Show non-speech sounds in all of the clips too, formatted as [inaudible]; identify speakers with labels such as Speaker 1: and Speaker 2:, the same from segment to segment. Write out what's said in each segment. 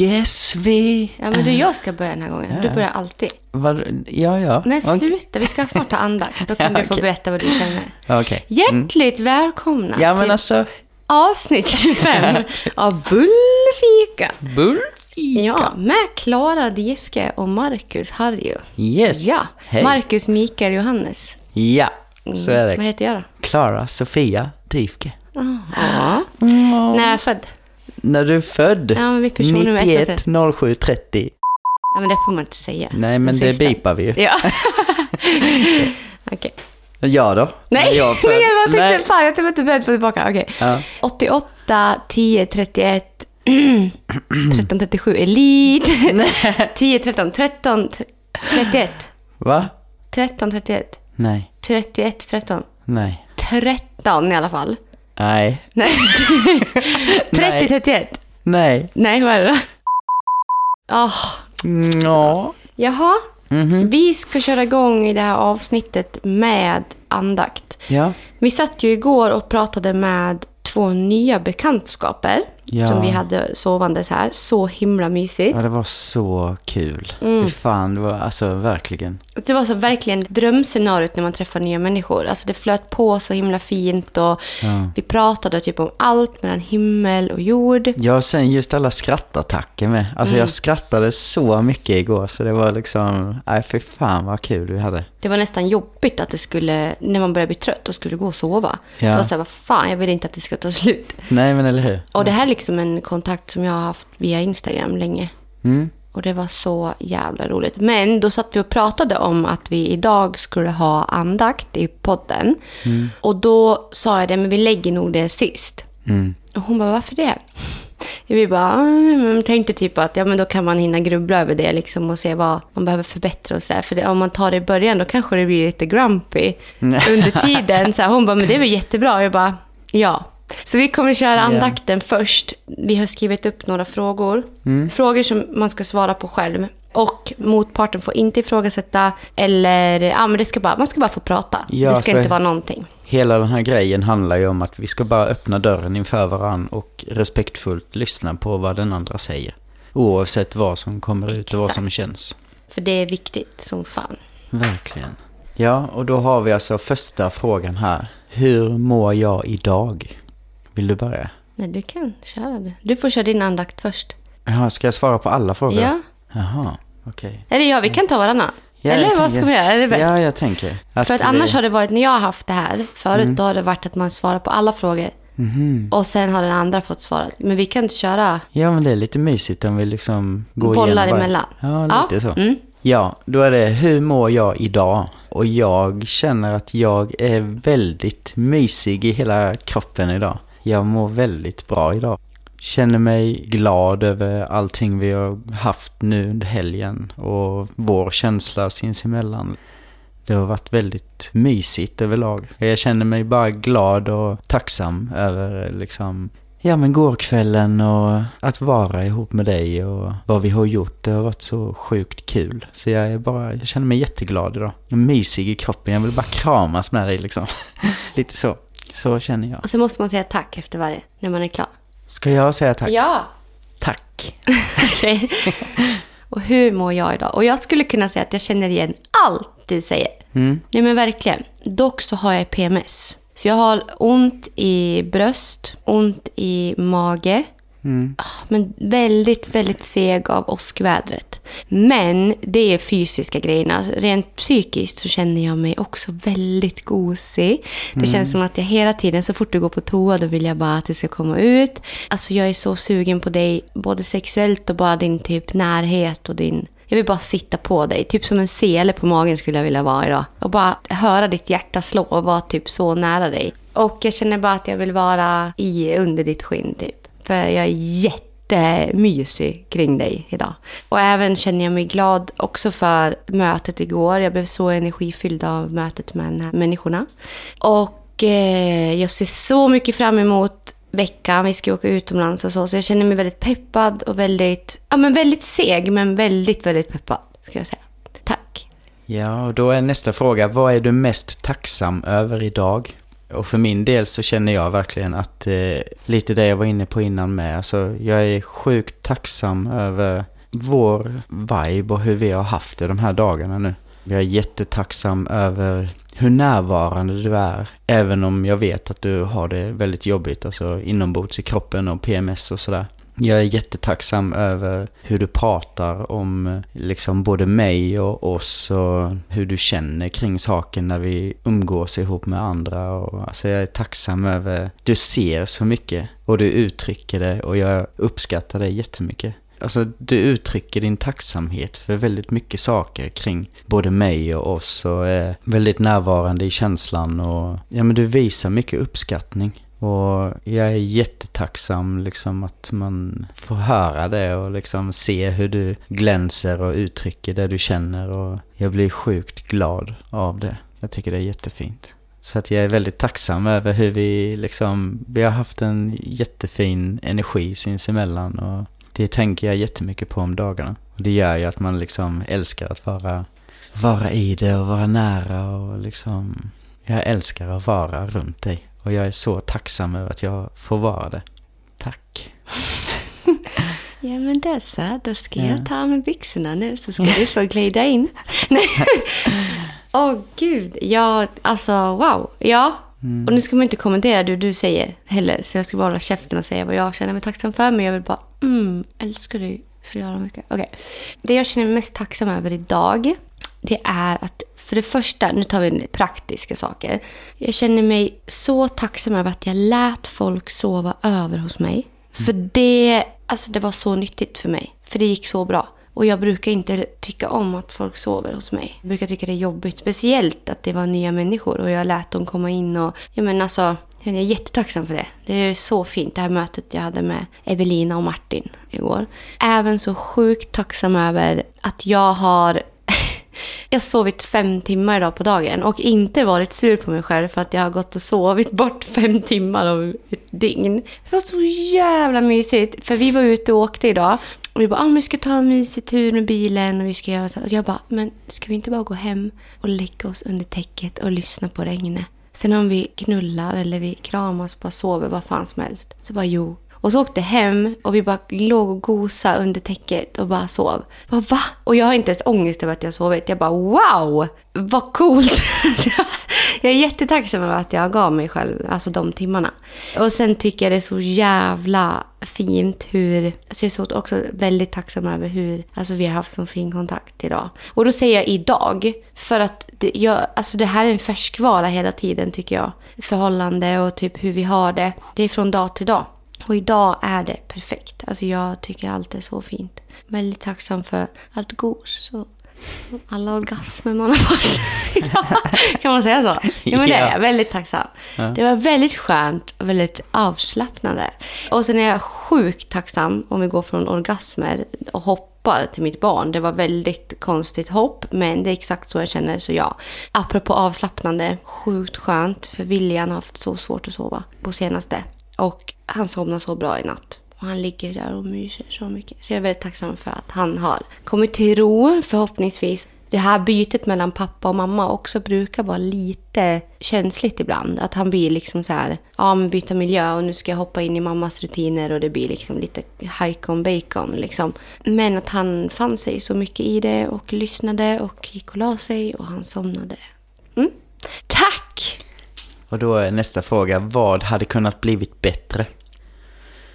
Speaker 1: Yes, vi...
Speaker 2: Ja, men du, jag ska börja den här gången. Du börjar alltid.
Speaker 1: Vad, ja, ja.
Speaker 2: Men sluta, vi ska snart ta andakt. [laughs] Då kan du få
Speaker 1: Okej.
Speaker 2: berätta vad du känner.
Speaker 1: Okej.
Speaker 2: Hjärtligt välkomna
Speaker 1: Ja, men
Speaker 2: till
Speaker 1: alltså...
Speaker 2: avsnitt 25 [laughs] av Bullfika.
Speaker 1: Bullfika.
Speaker 2: Ja, med Klara Diefke och Marcus Harju.
Speaker 1: Yes.
Speaker 2: Ja,
Speaker 1: Hej.
Speaker 2: Marcus Mikael Johannes.
Speaker 1: Ja, så är
Speaker 2: Vad
Speaker 1: det.
Speaker 2: heter jag då?
Speaker 1: Klara Sofia Drifke.
Speaker 2: Ja. När är jag född?
Speaker 1: När du är född?
Speaker 2: Ja, men vi personnummer ett, ett, ett.
Speaker 1: 91 07 30.
Speaker 2: Ja, men det får man inte säga.
Speaker 1: Nej, men det bipar vi ju.
Speaker 2: Ja. [laughs] Okej.
Speaker 1: Ja då.
Speaker 2: Nej,
Speaker 1: jag född. [laughs]
Speaker 2: men jag bara
Speaker 1: Nej.
Speaker 2: tänkte, fan jag var inte beredd på tillbaka. Okej.
Speaker 1: Ja.
Speaker 2: 88, 10, 31, 13, 37, elit. 10, 13, 13, 31,
Speaker 1: Va?
Speaker 2: 13, 31,
Speaker 1: Nej.
Speaker 2: 31, 13.
Speaker 1: Nej.
Speaker 2: 13 i alla fall.
Speaker 1: Nej.
Speaker 2: Nej. 30, [laughs]
Speaker 1: Nej.
Speaker 2: 31.
Speaker 1: Nej.
Speaker 2: Vad är det då? Ah,
Speaker 1: Mm, Ja.
Speaker 2: jaha.
Speaker 1: Mhm.
Speaker 2: Vi ska köra igång i det här avsnittet med andakt.
Speaker 1: Ja.
Speaker 2: Vi satt ju igår och pratade med två nya bekantskaper
Speaker 1: Ja.
Speaker 2: som vi hade sovandes här. Så himla mysigt.
Speaker 1: Ja, det var så kul.
Speaker 2: Mm.
Speaker 1: Fy fan, det var alltså verkligen.
Speaker 2: Det var så verkligen drömscenariot när man träffar nya människor. Alltså det flöt på så himla fint och
Speaker 1: Ja.
Speaker 2: vi pratade typ om allt mellan himmel och jord.
Speaker 1: Ja, sen just alla skrattattacker med. Alltså
Speaker 2: Mm.
Speaker 1: jag skrattade så mycket igår så det var liksom, nej fy fan vad kul vi hade.
Speaker 2: Det var nästan jobbigt att det skulle, när man började bli trött och skulle gå och sova.
Speaker 1: Ja.
Speaker 2: Det var så här, vad fan, jag vill inte att det ska ta slut.
Speaker 1: Nej men eller hur?
Speaker 2: Och det här är liksom en kontakt som jag har haft via Instagram länge.
Speaker 1: Mm.
Speaker 2: Och det var så jävla roligt. Men då satt vi och pratade om att vi idag skulle ha andakt i podden. Och då sa jag det, men vi lägger nog det sist.
Speaker 1: Mm.
Speaker 2: Och hon bara, varför det? [laughs] Vi bara, "Ah, tänkte typ att ja, men då kan man hinna grubbla över det liksom och se vad man behöver förbättra och sådär. För det, om man tar det i början då kanske det blir lite grumpy under tiden. Så här, hon bara, men det är väl jättebra? Och jag bara, ja. Så vi kommer köra andakten först. Vi har skrivit upp några frågor. Frågor som man ska svara på själv. Och motparten får inte ifrågasätta eller, ja men det ska bara, man ska bara få prata.
Speaker 1: Ja,
Speaker 2: det ska
Speaker 1: så-
Speaker 2: inte vara någonting.
Speaker 1: Hela den här grejen handlar ju om att vi ska bara öppna dörren inför varann och respektfullt lyssna på vad den andra säger. Oavsett vad som kommer ut och vad som känns.
Speaker 2: För det är viktigt som fan.
Speaker 1: Verkligen. Ja, och då har vi alltså första frågan här. Hur mår jag idag? Vill du börja?
Speaker 2: Nej, du kan köra det. Du får köra din andakt först.
Speaker 1: Jaha, ska jag svara på alla frågor?
Speaker 2: Ja.
Speaker 1: Jaha, okej.
Speaker 2: Eller ja, vi kan ta varannan.
Speaker 1: Ja,
Speaker 2: Eller vad ska vi göra? Är det bäst?
Speaker 1: Ja, jag tänker.
Speaker 2: För att
Speaker 1: vi-
Speaker 2: annars har det varit, när jag har haft det här förut,
Speaker 1: Mm.
Speaker 2: då har det varit att man svarar på alla frågor.
Speaker 1: Mhm.
Speaker 2: Och sen har den andra fått svara. Men vi kan inte köra
Speaker 1: Ja, men det är lite mysigt om vi liksom går
Speaker 2: bollar
Speaker 1: igenom varje-
Speaker 2: emellan.
Speaker 1: Ja, lite så.
Speaker 2: Mm.
Speaker 1: Ja, då är det hur mår jag idag? Och jag känner att jag är väldigt mysig i hela kroppen idag. Jag mår väldigt bra idag. Känner mig glad över allting vi har haft nu under helgen och vår känsla sinsemellan. Det har varit väldigt mysigt överlag. Jag känner mig bara glad och tacksam över liksom Ja men gårkvällen och att vara ihop med dig och vad vi har gjort. Det har varit så sjukt kul. Så jag är bara, jag känner mig jätteglad idag. Mysig i kroppen. Jag vill bara kramas med dig liksom. [laughs] Lite så. Så känner jag.
Speaker 2: Och så måste man säga tack efter varje, när man är klar.
Speaker 1: Ska jag säga tack?
Speaker 2: Ja!
Speaker 1: Tack. [laughs]
Speaker 2: Okej. Och hur mår jag idag? Och jag skulle kunna säga att jag känner igen allt du säger.
Speaker 1: Mm.
Speaker 2: Nej men verkligen. Dock så har jag PMS. Så jag har ont i bröst, ont i mage.
Speaker 1: Mm.
Speaker 2: Ah, Men väldigt, väldigt seg av åskvädret. Men det är fysiska grejerna. Rent psykiskt så känner jag mig också väldigt gosig. Det känns som att jag hela tiden, så fort du går på toa, då vill jag bara att det ska komma ut. Alltså jag är så sugen på dig, både sexuellt och bara din typ närhet och din... Jag vill bara sitta på dig, typ som en sele på magen skulle jag vilja vara idag. Och bara höra ditt hjärta slå och vara typ så nära dig. Och jag känner bara att jag vill vara i, under ditt skinn typ. För jag är jättemysig kring dig idag. Och även känner jag mig glad också för mötet igår. Jag blev så energifylld av mötet med de här människorna. Och eh, jag ser så mycket fram emot veckan. Vi ska åka utomlands och så. Så jag känner mig väldigt peppad och väldigt, ja men väldigt seg men väldigt, väldigt peppad. Ska jag säga. Tack.
Speaker 1: Ja, och då är nästa fråga. Vad är du mest tacksam över idag? Och för min del så känner jag verkligen att eh, lite det jag var inne på innan med. Alltså jag är sjukt tacksam över vår vibe och hur vi har haft det de här dagarna nu. Jag är jättetacksam över hur närvarande du är. Även om jag vet att du har det väldigt jobbigt, alltså inombords i kroppen och PMS och sådär. Jag är jättetacksam över hur du pratar om liksom både mig och oss och hur du känner kring saken när vi umgås ihop med andra. Och, alltså jag är tacksam över att du ser så mycket och du uttrycker det och jag uppskattar det jättemycket. Alltså du uttrycker din tacksamhet för väldigt mycket saker kring både mig och oss och är väldigt närvarande i känslan och ja men du visar mycket uppskattning. Och jag är jättetacksam liksom att man får höra det och liksom se hur du glänser och uttrycker det du känner och jag blir sjukt glad av det. Jag tycker det är jättefint. Så att jag är väldigt tacksam över hur vi liksom, vi har haft en jättefin energi sinsemellan och det tänker jag jättemycket på om dagarna. Och det gör ju att man liksom älskar att vara, vara i det och vara nära och liksom, jag älskar att vara runt dig. Och jag är så tacksam över att jag får vara det. Tack. [laughs]
Speaker 2: Ja men det så, då ska ja. jag ta av mig byxorna nu så ska du få glida in. [laughs] Åh oh, gud, ja alltså wow. Ja, mm. och nu ska man inte kommentera det du säger heller. Så jag ska bara hålla käften och säga vad jag känner mig tacksam för. Men jag vill bara, mm, älskar dig så jävla mycket. Okej. Okay. Det jag känner mig mest tacksam över idag, det är att för det första, nu tar vi praktiska saker. Jag känner mig så tacksam över att jag lät folk sova över hos mig. För det, alltså det var så nyttigt för mig. För det gick så bra. Och jag brukar inte tycka om att folk sover hos mig. Jag brukar tycka det är jobbigt. Speciellt att det var nya människor och jag lät dem komma in och... Ja men alltså, jag är jättetacksam för det. Det är så fint, det här mötet jag hade med Evelina och Martin igår. Även så sjukt tacksam över att jag har jag har sovit fem timmar idag på dagen och inte varit sur på mig själv för att jag har gått och sovit bort [laughs] fem timmar av ett dygn. Det var så jävla mysigt, för vi var ute och åkte idag och vi bara, ah, vi ska ta en mysig tur med bilen och vi ska göra så. Och jag bara, men ska vi inte bara gå hem och lägga oss under täcket och lyssna på regnet? Sen om vi knullar eller vi kramas och bara sover, vad fan som helst. Så bara, jo, och så åkte hem och vi bara låg och gosade under täcket och bara sov. Bara, va? Och jag har inte ens ångest över att jag har sovit. Jag bara wow! Vad coolt! [laughs] jag är jättetacksam över att jag gav mig själv alltså de timmarna. Och sen tycker jag det är så jävla fint hur... Alltså jag är så också väldigt tacksam över hur alltså vi har haft så fin kontakt idag. Och då säger jag idag, för att det, jag, alltså det här är en färskvara hela tiden tycker jag. Förhållande och typ hur vi har det. Det är från dag till dag. Och idag är det perfekt. Alltså jag tycker allt är så fint. Väldigt tacksam för allt gos och alla orgasmer man har fått. [laughs] kan man säga så? Ja, men det är jag. Väldigt tacksam. Ja. Det var väldigt skönt och väldigt avslappnande. Och sen är jag sjukt tacksam om vi går från orgasmer och hoppar till mitt barn. Det var väldigt konstigt hopp, men det är exakt så jag känner, så ja. Apropå avslappnande, sjukt skönt, för William har haft så svårt att sova på senaste. Och han somnar så bra i natt. Och han ligger där och myser så mycket. Så jag är väldigt tacksam för att han har kommit till ro förhoppningsvis. Det här bytet mellan pappa och mamma också brukar vara lite känsligt ibland. Att han blir liksom så här, ja men byta miljö och nu ska jag hoppa in i mammas rutiner och det blir liksom lite hajkon-bacon. liksom. Men att han fann sig så mycket i det och lyssnade och gick och la sig och han somnade. Mm. Tack!
Speaker 1: Och då är nästa fråga, vad hade kunnat blivit bättre?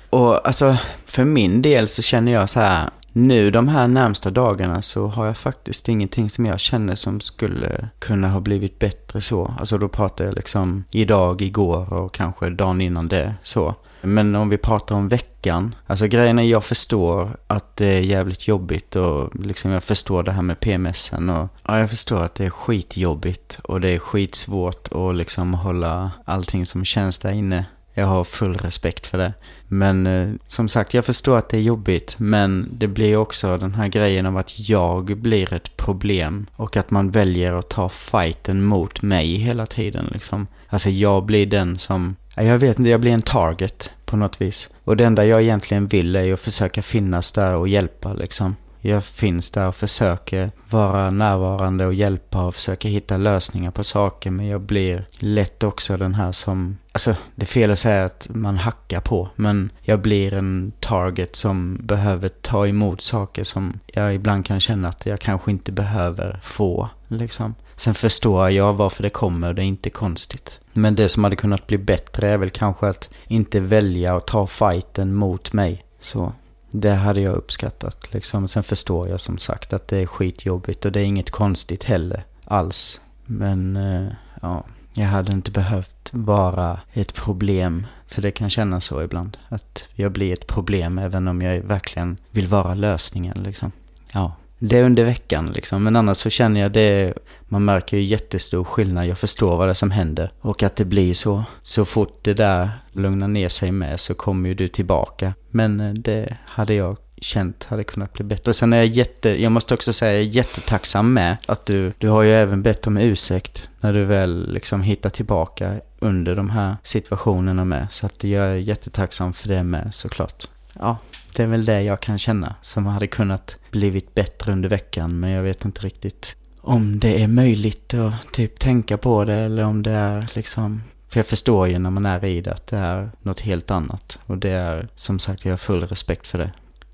Speaker 1: Och alltså, för min del så känner jag så här, nu de här närmsta dagarna så har jag faktiskt ingenting som jag känner som skulle kunna ha blivit bättre så. Alltså då pratar jag liksom idag, igår och kanske dagen innan det så. Men om vi pratar om veckan, alltså grejen är jag förstår att det är jävligt jobbigt och liksom jag förstår det här med PMSen och ja, jag förstår att det är skitjobbigt och det är skitsvårt att liksom hålla allting som känns där inne. Jag har full respekt för det. Men eh, som sagt, jag förstår att det är jobbigt. Men det blir också den här grejen av att jag blir ett problem. Och att man väljer att ta fighten mot mig hela tiden liksom. Alltså jag blir den som jag vet inte, jag blir en target på något vis. Och det enda jag egentligen vill är ju att försöka finnas där och hjälpa liksom. Jag finns där och försöker vara närvarande och hjälpa och försöka hitta lösningar på saker. Men jag blir lätt också den här som, alltså det är fel att säga att man hackar på. Men jag blir en target som behöver ta emot saker som jag ibland kan känna att jag kanske inte behöver få. Liksom. Sen förstår jag varför det kommer, det är inte konstigt. Men det som hade kunnat bli bättre är väl kanske att inte välja att ta fighten mot mig. Så det hade jag uppskattat liksom. Sen förstår jag som sagt att det är skitjobbigt och det är inget konstigt heller alls. Men eh, ja, jag hade inte behövt vara ett problem. För det kan kännas så ibland. Att jag blir ett problem även om jag verkligen vill vara lösningen liksom. Ja, det är under veckan liksom. Men annars så känner jag det, man märker ju jättestor skillnad. Jag förstår vad det är som händer. Och att det blir så. Så fort det där lugnar ner sig med så kommer ju du tillbaka. Men eh, det hade jag känt hade kunnat bli bättre. Sen är jag jätte, jag måste också säga jag är jättetacksam med att du, du har ju även bett om ursäkt när du väl liksom hittar tillbaka under de här situationerna med. Så att jag är jättetacksam för det med såklart. Ja, det är väl det jag kan känna som hade kunnat blivit bättre under veckan men jag vet inte riktigt om det är möjligt att typ tänka på det eller om det är liksom för jag förstår ju när man är i det att det är något helt annat. Och det är som sagt, jag har full respekt för det.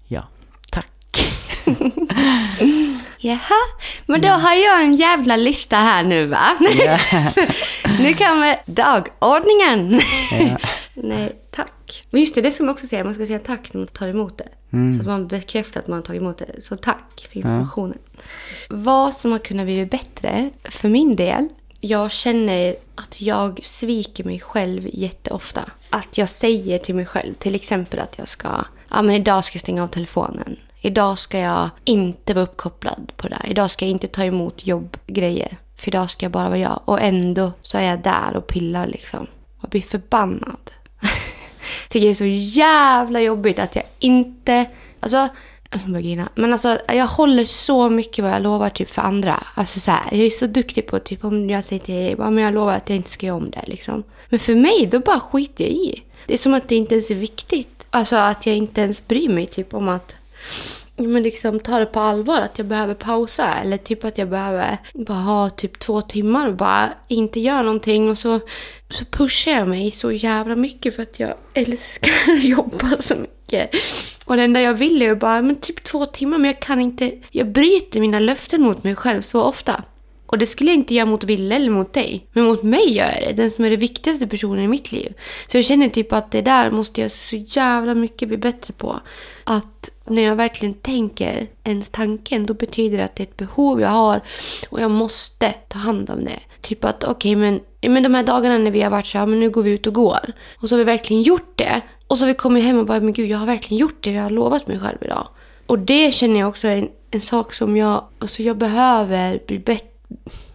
Speaker 1: Ja, tack. [laughs]
Speaker 2: Jaha, men då har jag en jävla lista här nu va? [laughs] Nu kommer dagordningen. [laughs] Nej, tack. Men just det, det ska man också säga. Man ska säga tack när man tar emot det.
Speaker 1: Mm.
Speaker 2: Så att man bekräftar att man har tagit emot det. Så tack för informationen. Vad som har kunnat bli bättre för min del. Jag känner att jag sviker mig själv jätteofta. Att jag säger till mig själv, till exempel att jag ska, ja men idag ska jag stänga av telefonen. Idag ska jag inte vara uppkopplad på det här. Idag ska jag inte ta emot jobbgrejer. För idag ska jag bara vara jag. Och ändå så är jag där och pillar liksom. Och blir förbannad. [laughs] Tycker det är så jävla jobbigt att jag inte... Alltså, [laughs] jag. Men alltså jag håller så mycket vad jag lovar typ för andra. Alltså så här, jag är så duktig på typ om jag säger till dig, men jag lovar att jag inte ska göra om det liksom. Men för mig, då bara skiter jag i. Det är som att det inte ens är viktigt. Alltså att jag inte ens bryr mig typ om att men liksom ta det på allvar att jag behöver pausa eller typ att jag behöver bara ha typ två timmar och bara inte göra någonting och så, så pushar jag mig så jävla mycket för att jag älskar att [laughs] jobba så mycket. Och det enda jag vill är ju bara, men typ två timmar, men jag kan inte, jag bryter mina löften mot mig själv så ofta. Och det skulle jag inte göra mot Ville eller mot dig. Men mot mig gör jag det. Den som är den viktigaste personen i mitt liv. Så jag känner typ att det där måste jag så jävla mycket bli bättre på. Att när jag verkligen tänker ens tanken, då betyder det att det är ett behov jag har. Och jag måste ta hand om det. Typ att okej, okay, men, men de här dagarna när vi har varit så här, men nu går vi ut och går. Och så har vi verkligen gjort det. Och så har vi kommit hem och bara, men gud, jag har verkligen gjort det jag har lovat mig själv idag. Och det känner jag också är en, en sak som jag, alltså jag behöver bli bättre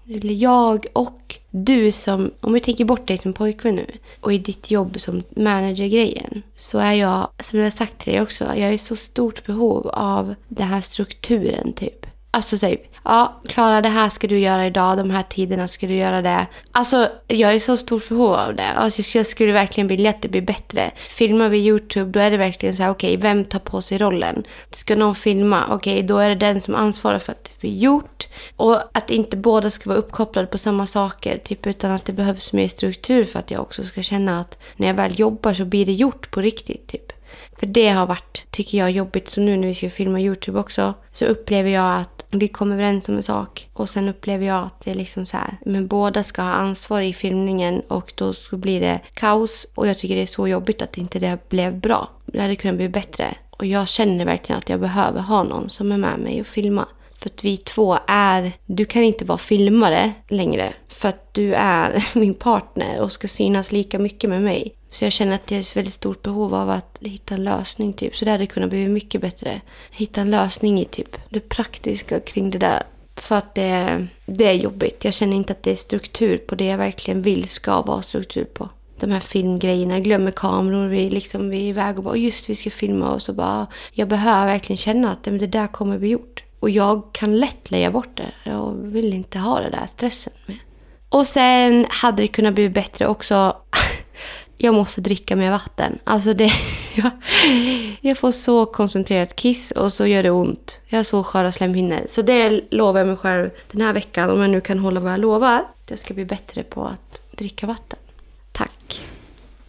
Speaker 2: eller jag och du som, om vi tänker bort dig som pojkvän nu och i ditt jobb som managergrejen så är jag, som jag har sagt till dig också, jag är i så stort behov av den här strukturen typ. Alltså typ, ja Klara det här ska du göra idag, de här tiderna ska du göra det. Alltså jag är i så stort behov av det. Alltså, jag skulle verkligen vilja att det blir bättre. Filmar vi YouTube då är det verkligen så här, okej okay, vem tar på sig rollen? Ska någon filma? Okej okay, då är det den som ansvarar för att det blir gjort. Och att inte båda ska vara uppkopplade på samma saker. Typ utan att det behövs mer struktur för att jag också ska känna att när jag väl jobbar så blir det gjort på riktigt. Typ. För det har varit, tycker jag, jobbigt. Så nu när vi ska filma YouTube också så upplever jag att vi kommer överens om en sak. Och sen upplever jag att det är liksom så här, men båda ska ha ansvar i filmningen och då så blir det kaos. Och jag tycker det är så jobbigt att inte det blev bra. Det hade kunnat bli bättre. Och jag känner verkligen att jag behöver ha någon som är med mig och filma. För att vi två är... Du kan inte vara filmare längre. För att du är [laughs] min partner och ska synas lika mycket med mig. Så jag känner att det är ett väldigt stort behov av att hitta en lösning. Typ. Så det hade kunnat bli mycket bättre. Hitta en lösning i typ det praktiska kring det där. För att det, det är jobbigt. Jag känner inte att det är struktur på det jag verkligen vill ska vara struktur på. De här filmgrejerna, jag glömmer kameror, vi, liksom, vi är iväg och bara just vi ska filma och så bara jag behöver verkligen känna att det där kommer bli gjort. Och jag kan lätt lägga bort det. Jag vill inte ha den där stressen med. Och sen hade det kunnat bli bättre också. [laughs] jag måste dricka mer vatten. Alltså det, [laughs] jag, jag får så koncentrerat kiss och så gör det ont. Jag har så sköra slemhinnor. Så det lovar jag mig själv den här veckan, om jag nu kan hålla vad jag lovar. att Jag ska bli bättre på att dricka vatten. Tack.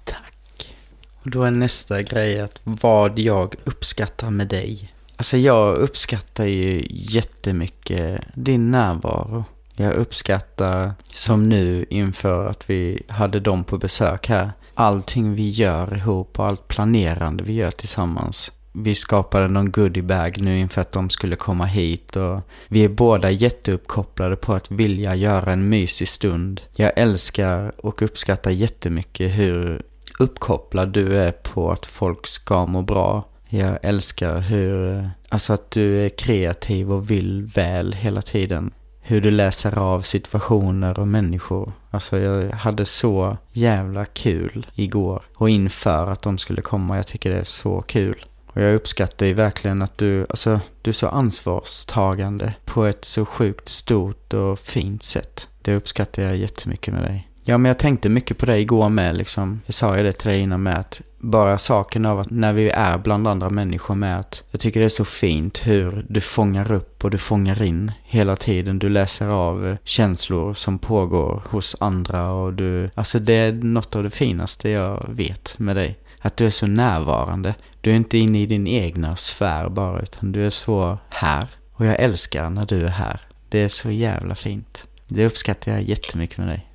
Speaker 1: Tack. Och då är nästa grej att vad jag uppskattar med dig. Alltså jag uppskattar ju jättemycket din närvaro. Jag uppskattar, som nu inför att vi hade dem på besök här, allting vi gör ihop och allt planerande vi gör tillsammans. Vi skapade någon goodiebag nu inför att de skulle komma hit och vi är båda jätteuppkopplade på att vilja göra en mysig stund. Jag älskar och uppskattar jättemycket hur uppkopplad du är på att folk ska må bra. Jag älskar hur, alltså att du är kreativ och vill väl hela tiden hur du läser av situationer och människor. Alltså jag hade så jävla kul igår och inför att de skulle komma. Jag tycker det är så kul. Och jag uppskattar ju verkligen att du, alltså du är så ansvarstagande på ett så sjukt stort och fint sätt. Det uppskattar jag jättemycket med dig. Ja, men jag tänkte mycket på det igår med liksom. Jag sa ju det till dig innan med att bara saken av att när vi är bland andra människor med att jag tycker det är så fint hur du fångar upp och du fångar in hela tiden. Du läser av känslor som pågår hos andra och du, alltså det är något av det finaste jag vet med dig. Att du är så närvarande. Du är inte inne i din egna sfär bara utan du är så här. Och jag älskar när du är här. Det är så jävla fint. Det uppskattar jag jättemycket med dig.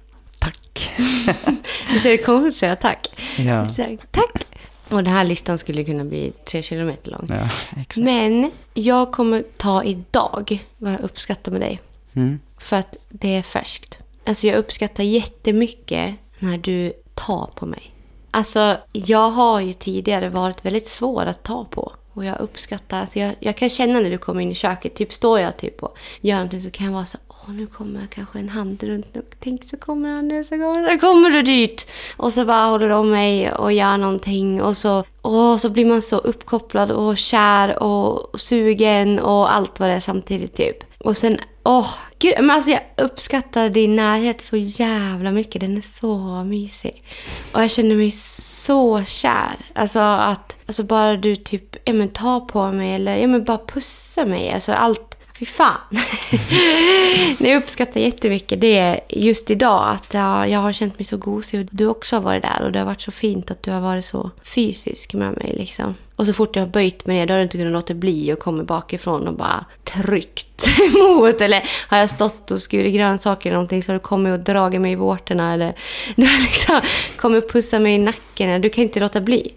Speaker 1: Tack! [laughs]
Speaker 2: Visst är det konstigt att säga tack?
Speaker 1: Ja,
Speaker 2: Tack! Och den här listan skulle kunna bli tre kilometer lång.
Speaker 1: ja exakt.
Speaker 2: Men jag kommer ta idag vad jag uppskattar med dig.
Speaker 1: Mm.
Speaker 2: För att det är färskt. Alltså jag uppskattar jättemycket när du tar på mig. Alltså jag har ju tidigare varit väldigt svår att ta på. Och jag uppskattar, alltså jag, jag kan känna när du kommer in i köket, typ står jag typ och gör någonting så kan jag vara så nu kommer kanske en hand runt och tänk så kommer han nu så kommer, så kommer du dit. Och så bara håller du om mig och gör någonting och så, och så blir man så uppkopplad och kär och sugen och allt vad det är samtidigt typ. Och sen, åh, gud, men alltså jag uppskattar din närhet så jävla mycket. Den är så mysig. Och jag känner mig så kär. Alltså att, alltså bara du typ, ja men ta på mig eller, ja men bara pussa mig. Alltså allt, fy fan. det [laughs] jag uppskattar jättemycket det just idag att jag, jag har känt mig så gosig och du också har varit där och det har varit så fint att du har varit så fysisk med mig liksom. Och så fort jag har böjt mig ner då har du inte kunnat låta bli och kommit bakifrån och bara tryckt [laughs] emot. Eller har jag stått och skurit grönsaker eller någonting så har du kommit och dragit mig i vårtorna. Eller [laughs] du har liksom kommit och pussat mig i nacken. Du kan inte låta bli.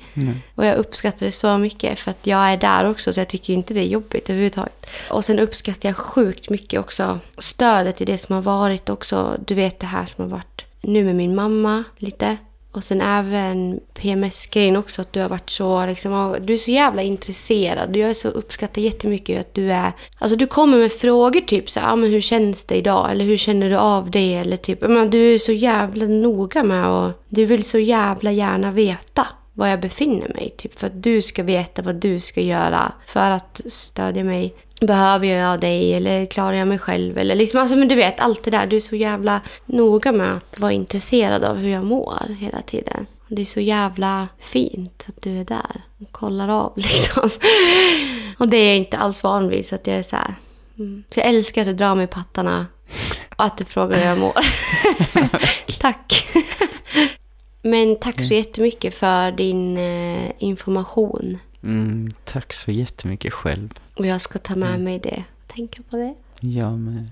Speaker 2: Och jag uppskattar det så mycket för att jag är där också så jag tycker inte det är jobbigt överhuvudtaget. Och sen uppskattar jag sjukt mycket också stödet i det som har varit också. Du vet det här som har varit nu med min mamma lite. Och sen även PMS-grejen också, att du har varit så liksom, du är så jävla intresserad. Jag är så uppskattar jättemycket att du är, alltså du kommer med frågor typ så här, ah, men hur känns det idag? Eller hur känner du av det? Eller typ, men du är så jävla noga med och du vill så jävla gärna veta var jag befinner mig. Typ för att du ska veta vad du ska göra för att stödja mig. Behöver jag dig eller klarar jag mig själv? Eller liksom, alltså, men du vet, allt det där. Du är så jävla noga med att vara intresserad av hur jag mår hela tiden. Det är så jävla fint att du är där och kollar av [laughs] liksom. Och det är jag inte alls van vid så att jag är så här. Mm. Så jag älskar att du drar mig i pattarna och att du frågar hur jag mår. [laughs] Tack. Men tack så jättemycket för din eh, information.
Speaker 1: Mm, tack så jättemycket själv.
Speaker 2: Och jag ska ta med mig det. Tänka på det.
Speaker 1: Jag med.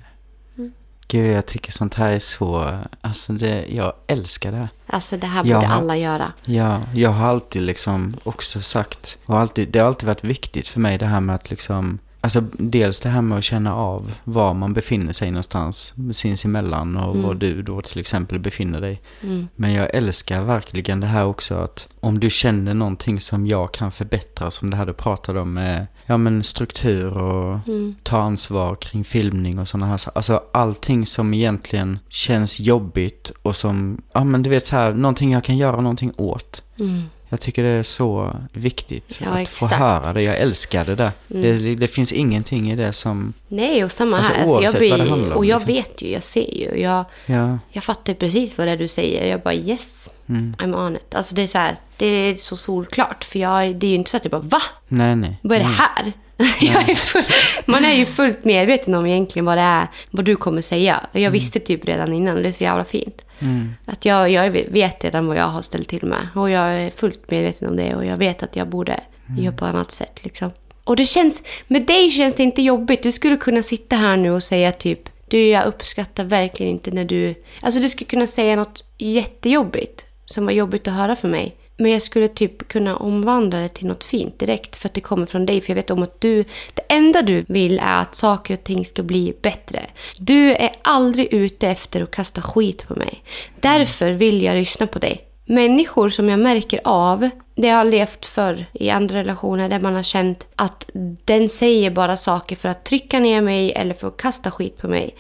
Speaker 2: Mm.
Speaker 1: Gud, jag tycker sånt här är så... Alltså, det, jag älskar det.
Speaker 2: Alltså det här borde
Speaker 1: har-
Speaker 2: alla göra.
Speaker 1: Ja, jag har alltid liksom också sagt, och alltid, det har alltid varit viktigt för mig det här med att liksom, alltså dels det här med att känna av var man befinner sig någonstans sinsemellan och var du då till exempel befinner dig.
Speaker 2: Mm.
Speaker 1: Men jag älskar verkligen det här också att om du känner någonting som jag kan förbättra, som det här du pratade om med, ja men struktur och
Speaker 2: Mm.
Speaker 1: ta ansvar kring filmning och sådana här. Alltså allting som egentligen känns jobbigt och som, ja men du vet så här, någonting jag kan göra någonting åt.
Speaker 2: Mm.
Speaker 1: Jag tycker det är så viktigt
Speaker 2: Ja,
Speaker 1: att
Speaker 2: exakt.
Speaker 1: få höra det. Jag älskar det där. Det, det finns ingenting i det som...
Speaker 2: Nej, och samma
Speaker 1: Alltså,
Speaker 2: här. Alltså, jag
Speaker 1: oavsett vad det handlar
Speaker 2: blir,
Speaker 1: om,
Speaker 2: och jag
Speaker 1: liksom.
Speaker 2: vet ju, jag ser ju. Jag,
Speaker 1: Ja,
Speaker 2: jag fattar precis vad det är du säger. Jag bara yes,
Speaker 1: Mm.
Speaker 2: I'm on it. Alltså det är så här, det är så solklart. För jag, det är ju inte så att jag bara va?
Speaker 1: nej, nej.
Speaker 2: Vad är det här? [laughs] Jag är full, man är ju fullt medveten om egentligen vad det är, vad du kommer säga. Jag visste typ redan innan och det är så jävla fint.
Speaker 1: Mm.
Speaker 2: Att jag, jag vet redan vad jag har ställt till med. Och jag är fullt medveten om det och jag vet att jag borde göra på annat sätt liksom. Och det känns, med dig känns det inte jobbigt. Du skulle kunna sitta här nu och säga typ du, jag uppskattar verkligen inte när du... Alltså du skulle kunna säga något jättejobbigt som var jobbigt att höra för mig. Men jag skulle typ kunna omvandla det till något fint direkt för att det kommer från dig. För jag vet om att du, det enda du vill är att saker och ting ska bli bättre. Du är aldrig ute efter att kasta skit på mig. Därför vill jag lyssna på dig. Människor som jag märker av, det jag har levt för i andra relationer där man har känt att den säger bara saker för att trycka ner mig eller för att kasta skit på mig.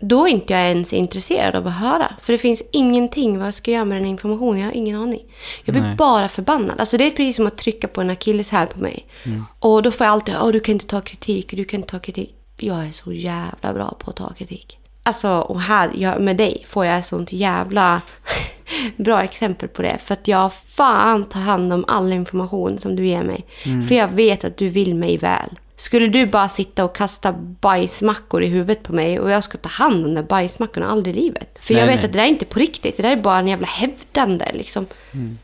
Speaker 2: Då är inte jag ens intresserad av att höra. För det finns ingenting vad jag ska göra med den informationen. Jag har ingen aning. Jag blir
Speaker 1: Nej.
Speaker 2: bara förbannad. Alltså det är precis som att trycka på en akilleshäl på mig. Och då får jag alltid, åh du kan inte ta kritik, du kan inte ta kritik. Jag är så jävla bra på att ta kritik. Alltså, och här, jag, med dig får jag ett sånt jävla [laughs] bra exempel på det. För att jag fan tar hand om all information som du ger mig. För jag vet att du vill mig väl. Skulle du bara sitta och kasta bajsmackor i huvudet på mig och jag ska ta hand om de där bajsmackorna aldrig i livet. För
Speaker 1: Nej,
Speaker 2: jag vet
Speaker 1: nej.
Speaker 2: att det där är inte på riktigt. Det där är bara en jävla hävdande liksom.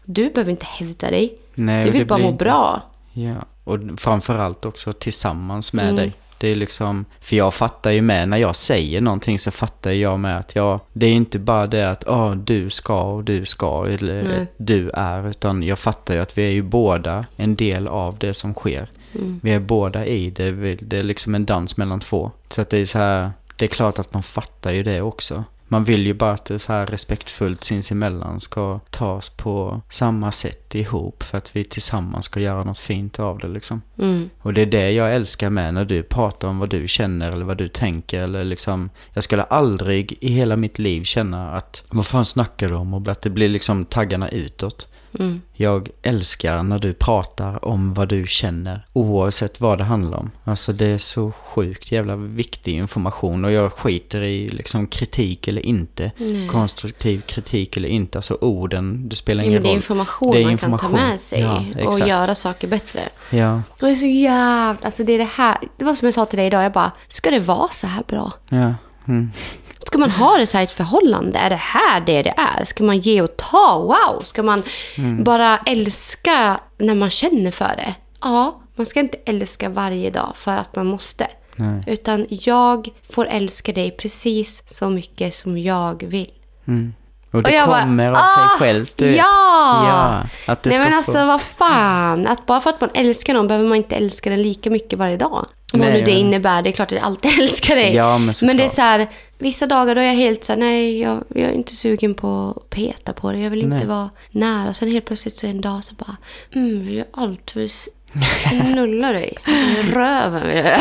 Speaker 2: Du behöver inte hävda dig.
Speaker 1: Nej,
Speaker 2: du vill bara må
Speaker 1: inte-
Speaker 2: bra.
Speaker 1: Ja, och framförallt också tillsammans med
Speaker 2: Mm.
Speaker 1: dig. Det är liksom, för jag fattar ju med, när jag säger någonting så fattar jag med att jag, det är inte bara det att ja du ska och du ska eller
Speaker 2: Nej.
Speaker 1: du är, utan jag fattar ju att vi är ju båda en del av det som sker.
Speaker 2: Mm.
Speaker 1: Vi är båda i det, det är liksom en dans mellan två. Så att det är så här, det är klart att man fattar ju det också. Man vill ju bara att det så här respektfullt sinsemellan ska tas på samma sätt ihop för att vi tillsammans ska göra något fint av det liksom.
Speaker 2: Mm.
Speaker 1: Och det är det jag älskar med när du pratar om vad du känner eller vad du tänker eller liksom Jag skulle aldrig i hela mitt liv känna att vad fan snackar du om och att det blir liksom taggarna utåt.
Speaker 2: Mm.
Speaker 1: Jag älskar när du pratar om vad du känner oavsett vad det handlar om. Alltså det är så sjukt jävla viktig information och jag skiter i liksom kritik eller inte.
Speaker 2: Nej.
Speaker 1: Konstruktiv kritik eller inte. Alltså orden, det spelar ingen
Speaker 2: men det är
Speaker 1: roll.
Speaker 2: information
Speaker 1: Det är
Speaker 2: man
Speaker 1: information.
Speaker 2: kan ta med sig
Speaker 1: Ja,
Speaker 2: och göra saker bättre.
Speaker 1: Ja,
Speaker 2: Det är så jävla... Alltså det är det här... Det var som jag sa till dig idag. Jag bara, ska det vara så här bra?
Speaker 1: ja. Mm.
Speaker 2: Ska man ha det så här i ett förhållande? Är det här det det är? Ska man ge och ta? Wow! Ska man
Speaker 1: Mm.
Speaker 2: bara älska när man känner för det? Ja, man ska inte älska varje dag för att man måste.
Speaker 1: Nej.
Speaker 2: Utan jag får älska dig precis så mycket som jag vill.
Speaker 1: Och det
Speaker 2: Och jag bara,
Speaker 1: kommer av
Speaker 2: "Ah,
Speaker 1: sig självt, du vet.
Speaker 2: ja!
Speaker 1: ja! Att det
Speaker 2: Nej men
Speaker 1: få...
Speaker 2: alltså vad fan. Att bara för att man älskar någon behöver man inte älska den lika mycket varje dag. Vad nu det innebär. Det är klart att jag alltid [laughs] älskar dig.
Speaker 1: Ja, men såklart.
Speaker 2: det är så här. Vissa dagar då är jag helt så här, nej jag, jag är inte sugen på att peta på det. Jag vill inte
Speaker 1: Nej.
Speaker 2: vara nära. Sen helt plötsligt så en dag så bara, mm, jag gör allt för knulla dig. i Röven. [laughs]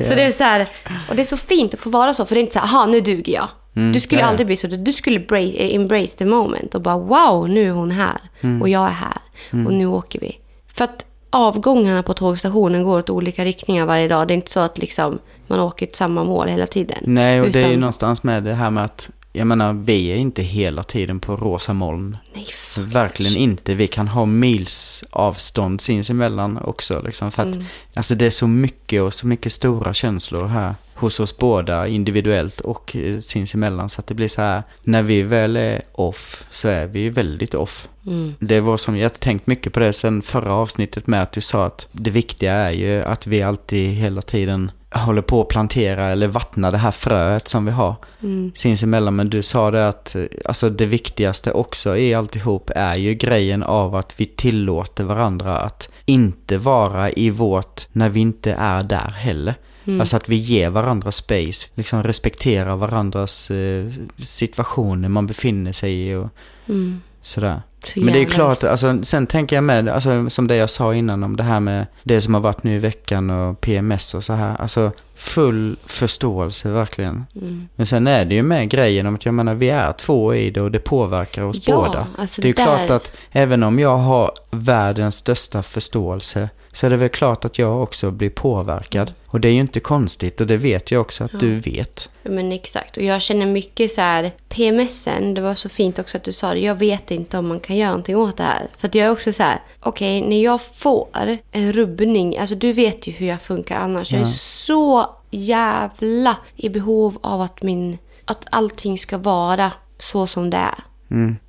Speaker 2: [laughs] Så det är så här, och det är så fint att få vara så. För det är inte så här, aha nu duger jag. Du skulle
Speaker 1: Mm, ja, ja.
Speaker 2: aldrig bli så. Du skulle bra- embrace the moment och bara wow, nu är hon här.
Speaker 1: Mm.
Speaker 2: Och jag är här. Och nu åker vi. För att avgångarna på tågstationen går åt olika riktningar varje dag. Det är inte så att liksom, man åker till samma mål hela tiden.
Speaker 1: Nej, och det är ju
Speaker 2: Utan-
Speaker 1: någonstans med det här med att, jag menar, vi är inte hela tiden på rosa moln.
Speaker 2: Nej.
Speaker 1: Verkligen inte. Vi kan ha mils avstånd sinsemellan också. Liksom, för att
Speaker 2: Mm.
Speaker 1: alltså, det är så mycket och så mycket stora känslor här hos oss båda individuellt och eh, sinsemellan. Så att det blir så här, när vi väl är off så är vi väldigt off.
Speaker 2: Mm.
Speaker 1: Det var som, jag har tänkt mycket på det sen förra avsnittet med att du sa att det viktiga är ju att vi alltid hela tiden håller på att plantera eller vattna det här fröet som vi har
Speaker 2: Mm.
Speaker 1: sinsemellan. Men du sa det att eh, alltså det viktigaste också i alltihop är ju grejen av att vi tillåter varandra att inte vara i vårt när vi inte är där heller. Alltså att vi ger varandra space, liksom respekterar varandras eh, situationer man befinner sig i och
Speaker 2: Mm.
Speaker 1: Sådär.
Speaker 2: Så
Speaker 1: Men det är ju klart, alltså, sen tänker jag med, alltså, som det jag sa innan om det här med det som har varit nu i veckan och PMS och så här. Alltså full förståelse verkligen.
Speaker 2: Mm.
Speaker 1: Men sen är det ju med grejen om att jag menar vi är två i det och det påverkar oss
Speaker 2: Ja,
Speaker 1: båda.
Speaker 2: alltså
Speaker 1: det är
Speaker 2: det
Speaker 1: klart
Speaker 2: där-
Speaker 1: att även om jag har världens största förståelse så är det väl klart att jag också blir påverkad. Och det är ju inte konstigt och det vet jag också att du vet.
Speaker 2: Ja, Men exakt. Och jag känner mycket så här, PMSen, det var så fint också att du sa det, jag vet inte om man kan göra någonting åt det här. För att jag är också så här, okej, när jag får en rubbning, alltså du vet ju hur jag funkar annars. Jag är så jävla i behov av att min, att allting ska vara så som det är.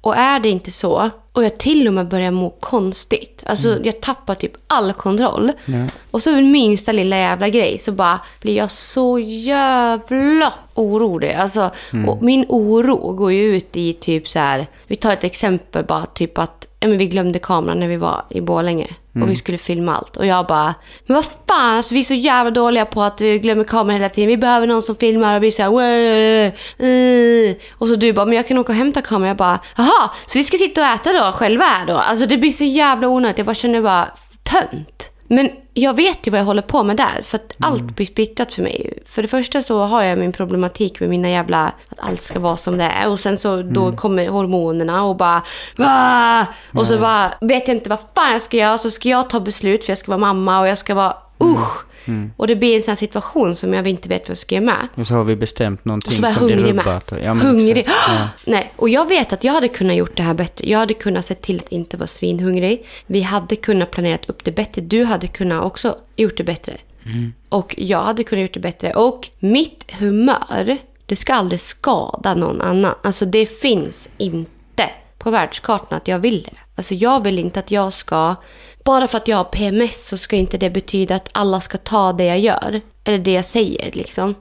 Speaker 2: Och är det inte så, och jag till och med börjar må konstigt, alltså jag tappar typ all kontroll. Och så minsta lilla jävla grej så bara blir jag så jävla orolig. Alltså, och min oro går ju ut i typ så här, vi tar ett exempel bara, typ att ja, men vi glömde kameran när vi var i Borlänge. Och vi skulle filma allt. Och jag bara, men vad fan, alltså, vi är så jävla dåliga på att vi glömmer kameran hela tiden. Vi behöver någon som filmar och vi säger "Wah, uh." Och så du bara, men jag kan åka och hämta kameran. Jag bara, jaha, så vi ska sitta och äta då, själva här då? Alltså det blir så jävla onödigt. Jag bara känner bara, tönt. Men jag vet ju vad jag håller på med där, för att allt blir splittrat för mig. För det första så har jag min problematik med mina jävla, att allt ska vara som det är. Och sen så då kommer hormonerna och bara "Wah!" Och så bara vet jag inte vad fan jag ska göra. Så ska jag ta beslut för jag ska vara mamma och jag ska vara usch. Och det blir en sån situation som jag inte vet vad jag ska göra med.
Speaker 1: Och så har vi bestämt
Speaker 2: Och
Speaker 1: någonting
Speaker 2: så var jag
Speaker 1: som blir
Speaker 2: hungrig med.
Speaker 1: rubbat. Ja, men
Speaker 2: hungrig. [gasps]
Speaker 1: Ja.
Speaker 2: Nej, och jag vet att jag hade kunnat gjort det här bättre. Jag hade kunnat se till att inte vara svinhungrig. Vi hade kunnat planerat upp det bättre. Du hade kunnat också gjort det bättre.
Speaker 1: Mm.
Speaker 2: Och jag hade kunnat gjort det bättre. Och mitt humör, det ska aldrig skada någon annan. Alltså det finns inte på världskartan att jag vill det. Alltså jag vill inte att jag ska... Bara för att jag har PMS så ska inte det betyda att alla ska ta det jag gör. Eller det jag säger liksom.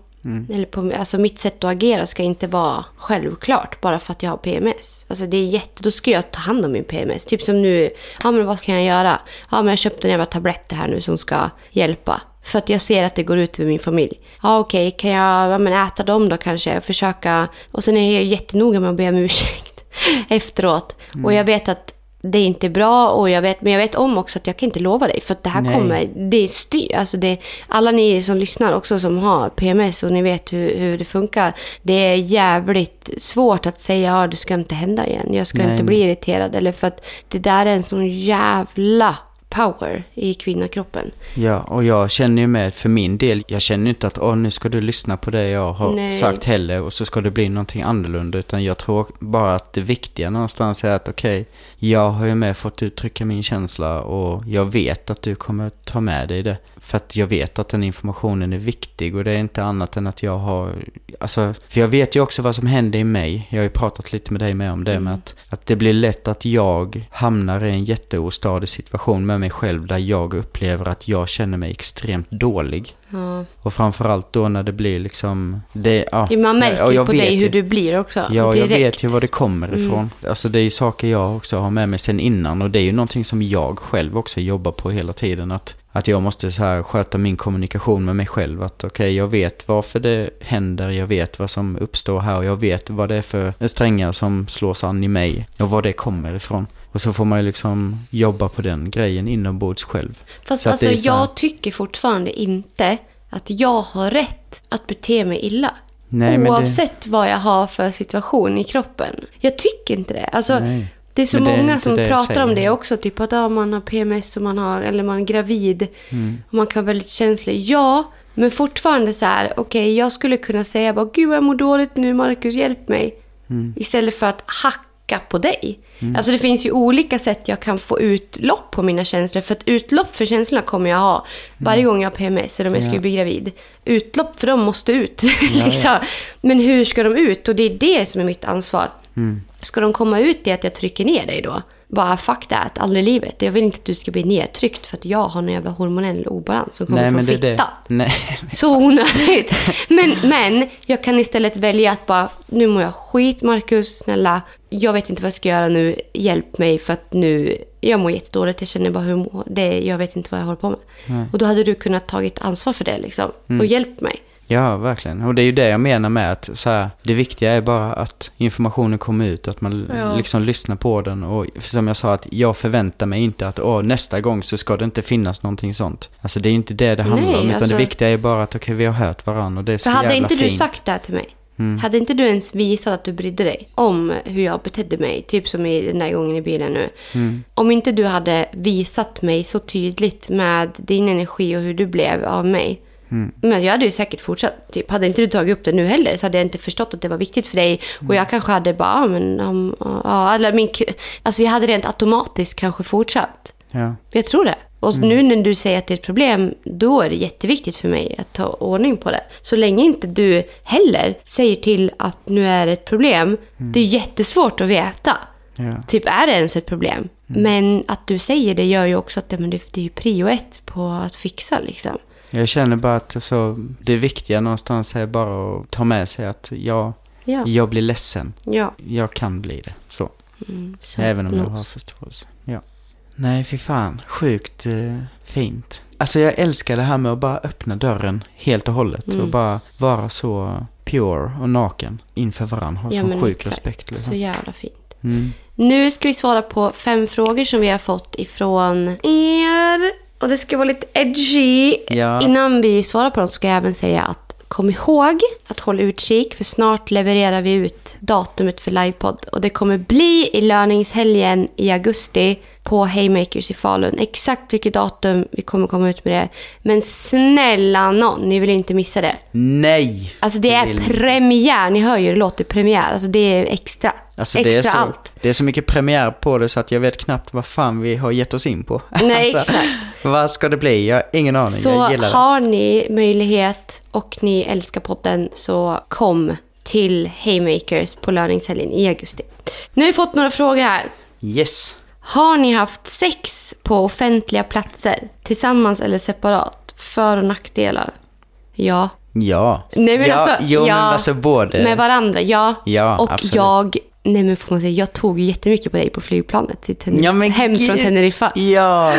Speaker 2: Eller på, alltså mitt sätt att agera ska inte vara självklart bara för att jag har PMS. Alltså det är jätte, då ska jag ta hand om min PMS. Typ som nu, ja men vad kan jag göra? Ja men jag köpte en jävla tablett här nu som ska hjälpa. För att jag ser att det går ut över min familj. Ja okej, kan jag ja, men äta dem då kanske? Försöka. Och sen är jag jättenoga med att be om ursäkt [laughs] efteråt. Och jag vet att det är inte bra och jag vet, men jag vet om också att jag kan inte lova dig för att det här
Speaker 1: Nej.
Speaker 2: kommer, det är styr, alltså det, alla ni som lyssnar också som har PMS och ni vet hur, hur det funkar. Det är jävligt svårt att säga ja det ska inte hända igen, jag ska
Speaker 1: Nej,
Speaker 2: inte bli irriterad eller för att det där är en sån jävla power i kvinnokroppen.
Speaker 1: Ja, och jag känner ju med för min del, jag känner inte att åh, nu ska du lyssna på det jag har
Speaker 2: Nej.
Speaker 1: sagt heller och så ska det bli någonting annorlunda. Utan jag tror bara att det viktiga någonstans är att okej, jag har ju med fått uttrycka min känsla och jag vet att du kommer ta med dig det. För att jag vet att den informationen är viktig och det är inte annat än att jag har, alltså, för jag vet ju också vad som händer i mig. Jag har ju pratat lite med dig med om det med att, att det blir lätt att jag hamnar i en jätteostadig situation med mig själv där jag upplever att jag känner mig extremt dålig.
Speaker 2: Ja.
Speaker 1: Och framförallt då när det blir liksom, det, ja.
Speaker 2: Man märker
Speaker 1: och
Speaker 2: ju
Speaker 1: jag
Speaker 2: på dig
Speaker 1: ju-
Speaker 2: hur du blir också.
Speaker 1: Ja, jag
Speaker 2: direkt. Mm.
Speaker 1: vet ju var det kommer ifrån. Alltså det är ju saker jag också har med mig sen innan och det är ju någonting som jag själv också jobbar på hela tiden. Att, att jag måste så här sköta min kommunikation med mig själv. Att okej, jag vet varför det händer, jag vet vad som uppstår här och jag vet vad det är för strängar som slås an i mig och var det kommer ifrån. Och så får man ju liksom jobba på den grejen inombords själv.
Speaker 2: Fast
Speaker 1: Så
Speaker 2: alltså,
Speaker 1: här-
Speaker 2: jag tycker fortfarande inte att jag har rätt att bete mig illa.
Speaker 1: Nej, men det-
Speaker 2: Oavsett vad jag har för situation i kroppen. Jag tycker inte det. Alltså,
Speaker 1: Nej.
Speaker 2: det är så
Speaker 1: det är
Speaker 2: många som pratar om det också. Typ att ja, man har PMS och man har, eller man är gravid.
Speaker 1: Mm.
Speaker 2: Och man kan vara väldigt känslig. Ja, men fortfarande så här. Okej, jag skulle kunna säga bara Gud, jag mår dåligt nu. Marcus, hjälp mig.
Speaker 1: Mm.
Speaker 2: Istället för att hacka på dig. Alltså det finns ju olika sätt jag kan få utlopp på mina känslor. För att utlopp för känslorna kommer jag ha varje gång jag har PMS eller om jag
Speaker 1: Ja.
Speaker 2: skulle bli gravid. Utlopp för dem måste ut. [laughs] liksom. Men hur ska de ut? Och det är det som är mitt ansvar.
Speaker 1: Mm.
Speaker 2: Ska de komma ut i att jag trycker ner dig då? Bara fuck that, aldrig i livet. Jag vill inte att du ska bli nedtryckt för att jag har en jävla hormonell obalans som kommer
Speaker 1: Nej,
Speaker 2: från fittan.
Speaker 1: Nej.
Speaker 2: Så onödigt. [laughs] Men, men jag kan istället välja att bara, nu mår jag skit Marcus, snälla. Jag vet inte vad jag ska göra nu, hjälp mig för att nu, jag mår jättedåligt, jag känner bara hur jag mår. det, jag vet inte vad jag håller på med. Och då hade du kunnat tagit ansvar för det liksom.
Speaker 1: Mm.
Speaker 2: Och hjälpt mig.
Speaker 1: Ja, verkligen. Och det är ju det jag menar med att så här, det viktiga är bara att informationen kommer ut, att man
Speaker 2: Ja.
Speaker 1: liksom lyssnar på den. Och som jag sa, att jag förväntar mig inte att åh, nästa gång så ska det inte finnas någonting sånt. Alltså det är inte det det handlar
Speaker 2: Nej,
Speaker 1: om, utan
Speaker 2: alltså-
Speaker 1: det viktiga är bara att okej, vi har hört varandra och det är så
Speaker 2: hade
Speaker 1: jävla
Speaker 2: inte du
Speaker 1: fint.
Speaker 2: sagt det här till mig,
Speaker 1: Mm.
Speaker 2: hade inte du ens visat att du brydde dig om hur jag betedde mig, typ som i den där gången i bilen nu.
Speaker 1: Mm.
Speaker 2: Om inte du hade visat mig så tydligt med din energi och hur du blev av mig.
Speaker 1: Mm.
Speaker 2: Men jag hade ju säkert fortsatt. Typ, hade inte du tagit upp det nu heller så hade jag inte förstått att det var viktigt för dig.
Speaker 1: Mm.
Speaker 2: Och jag kanske hade bara, ja men, um, ja, eller min, alltså jag hade rent automatiskt kanske fortsatt.
Speaker 1: Ja.
Speaker 2: Jag tror det. Och
Speaker 1: Mm.
Speaker 2: nu när du säger att det är ett problem, då är det jätteviktigt för mig att ta ordning på det. Så länge inte du heller säger till att nu är det ett problem,
Speaker 1: Mm.
Speaker 2: det är jättesvårt att veta.
Speaker 1: Ja.
Speaker 2: Typ, är det ens ett problem?
Speaker 1: Mm.
Speaker 2: Men att du säger det gör ju också att det, men det, det är ju prio ett på att fixa liksom.
Speaker 1: Jag känner bara att alltså, det viktiga någonstans är bara att ta med sig att jag,
Speaker 2: Ja.
Speaker 1: jag blir ledsen.
Speaker 2: ja.
Speaker 1: Jag kan bli det. Så.
Speaker 2: Mm, så
Speaker 1: Även om jag har förståelse. Ja. Nej, fy fan. Sjukt eh, fint. Alltså jag älskar det här med att bara öppna dörren helt och hållet.
Speaker 2: Mm.
Speaker 1: Och bara vara så pure och naken inför varandra. Ha
Speaker 2: Ja,
Speaker 1: sån sjuk
Speaker 2: exakt.
Speaker 1: respekt
Speaker 2: Så
Speaker 1: liksom.
Speaker 2: jävla fint.
Speaker 1: Mm.
Speaker 2: Nu ska vi svara på fem frågor som vi har fått ifrån er. Och det ska vara lite edgy.
Speaker 1: Ja.
Speaker 2: Innan vi svarar på dem ska jag även säga att kom ihåg att hålla utkik för snart levererar vi ut datumet för livepodd. Och det kommer bli i löningshelgen i augusti på Haymakers i Falun. Exakt vilket datum vi kommer komma ut med det. Men snälla någon, ni vill inte missa det.
Speaker 1: Nej!
Speaker 2: Alltså det är
Speaker 1: vill-
Speaker 2: premiär, ni hör ju det låter premiär. Alltså det är extra.
Speaker 1: Alltså
Speaker 2: extra
Speaker 1: det, är så,
Speaker 2: allt.
Speaker 1: det är så mycket premiär på det så att jag vet knappt vad fan vi har gett oss in på. [laughs]
Speaker 2: Nej,
Speaker 1: alltså,
Speaker 2: exakt.
Speaker 1: Vad ska det bli? Jag har ingen aning.
Speaker 2: Så har ni möjlighet och ni älskar podden så kom till Haymakers på löningshelgen i augusti. Nu har vi fått några frågor här.
Speaker 1: Yes.
Speaker 2: Har ni haft sex på offentliga platser tillsammans eller separat? För och nackdelar? Ja.
Speaker 1: Ja.
Speaker 2: Nej, men
Speaker 1: ja,
Speaker 2: alltså,
Speaker 1: jo,
Speaker 2: ja.
Speaker 1: men alltså både...
Speaker 2: Med varandra, ja.
Speaker 1: Ja,
Speaker 2: och
Speaker 1: absolut.
Speaker 2: jag, nej men får man säga, jag tog ju jättemycket på dig på flygplanet till Ten-
Speaker 1: Ja,
Speaker 2: hem från
Speaker 1: gud.
Speaker 2: Teneriffa.
Speaker 1: Ja.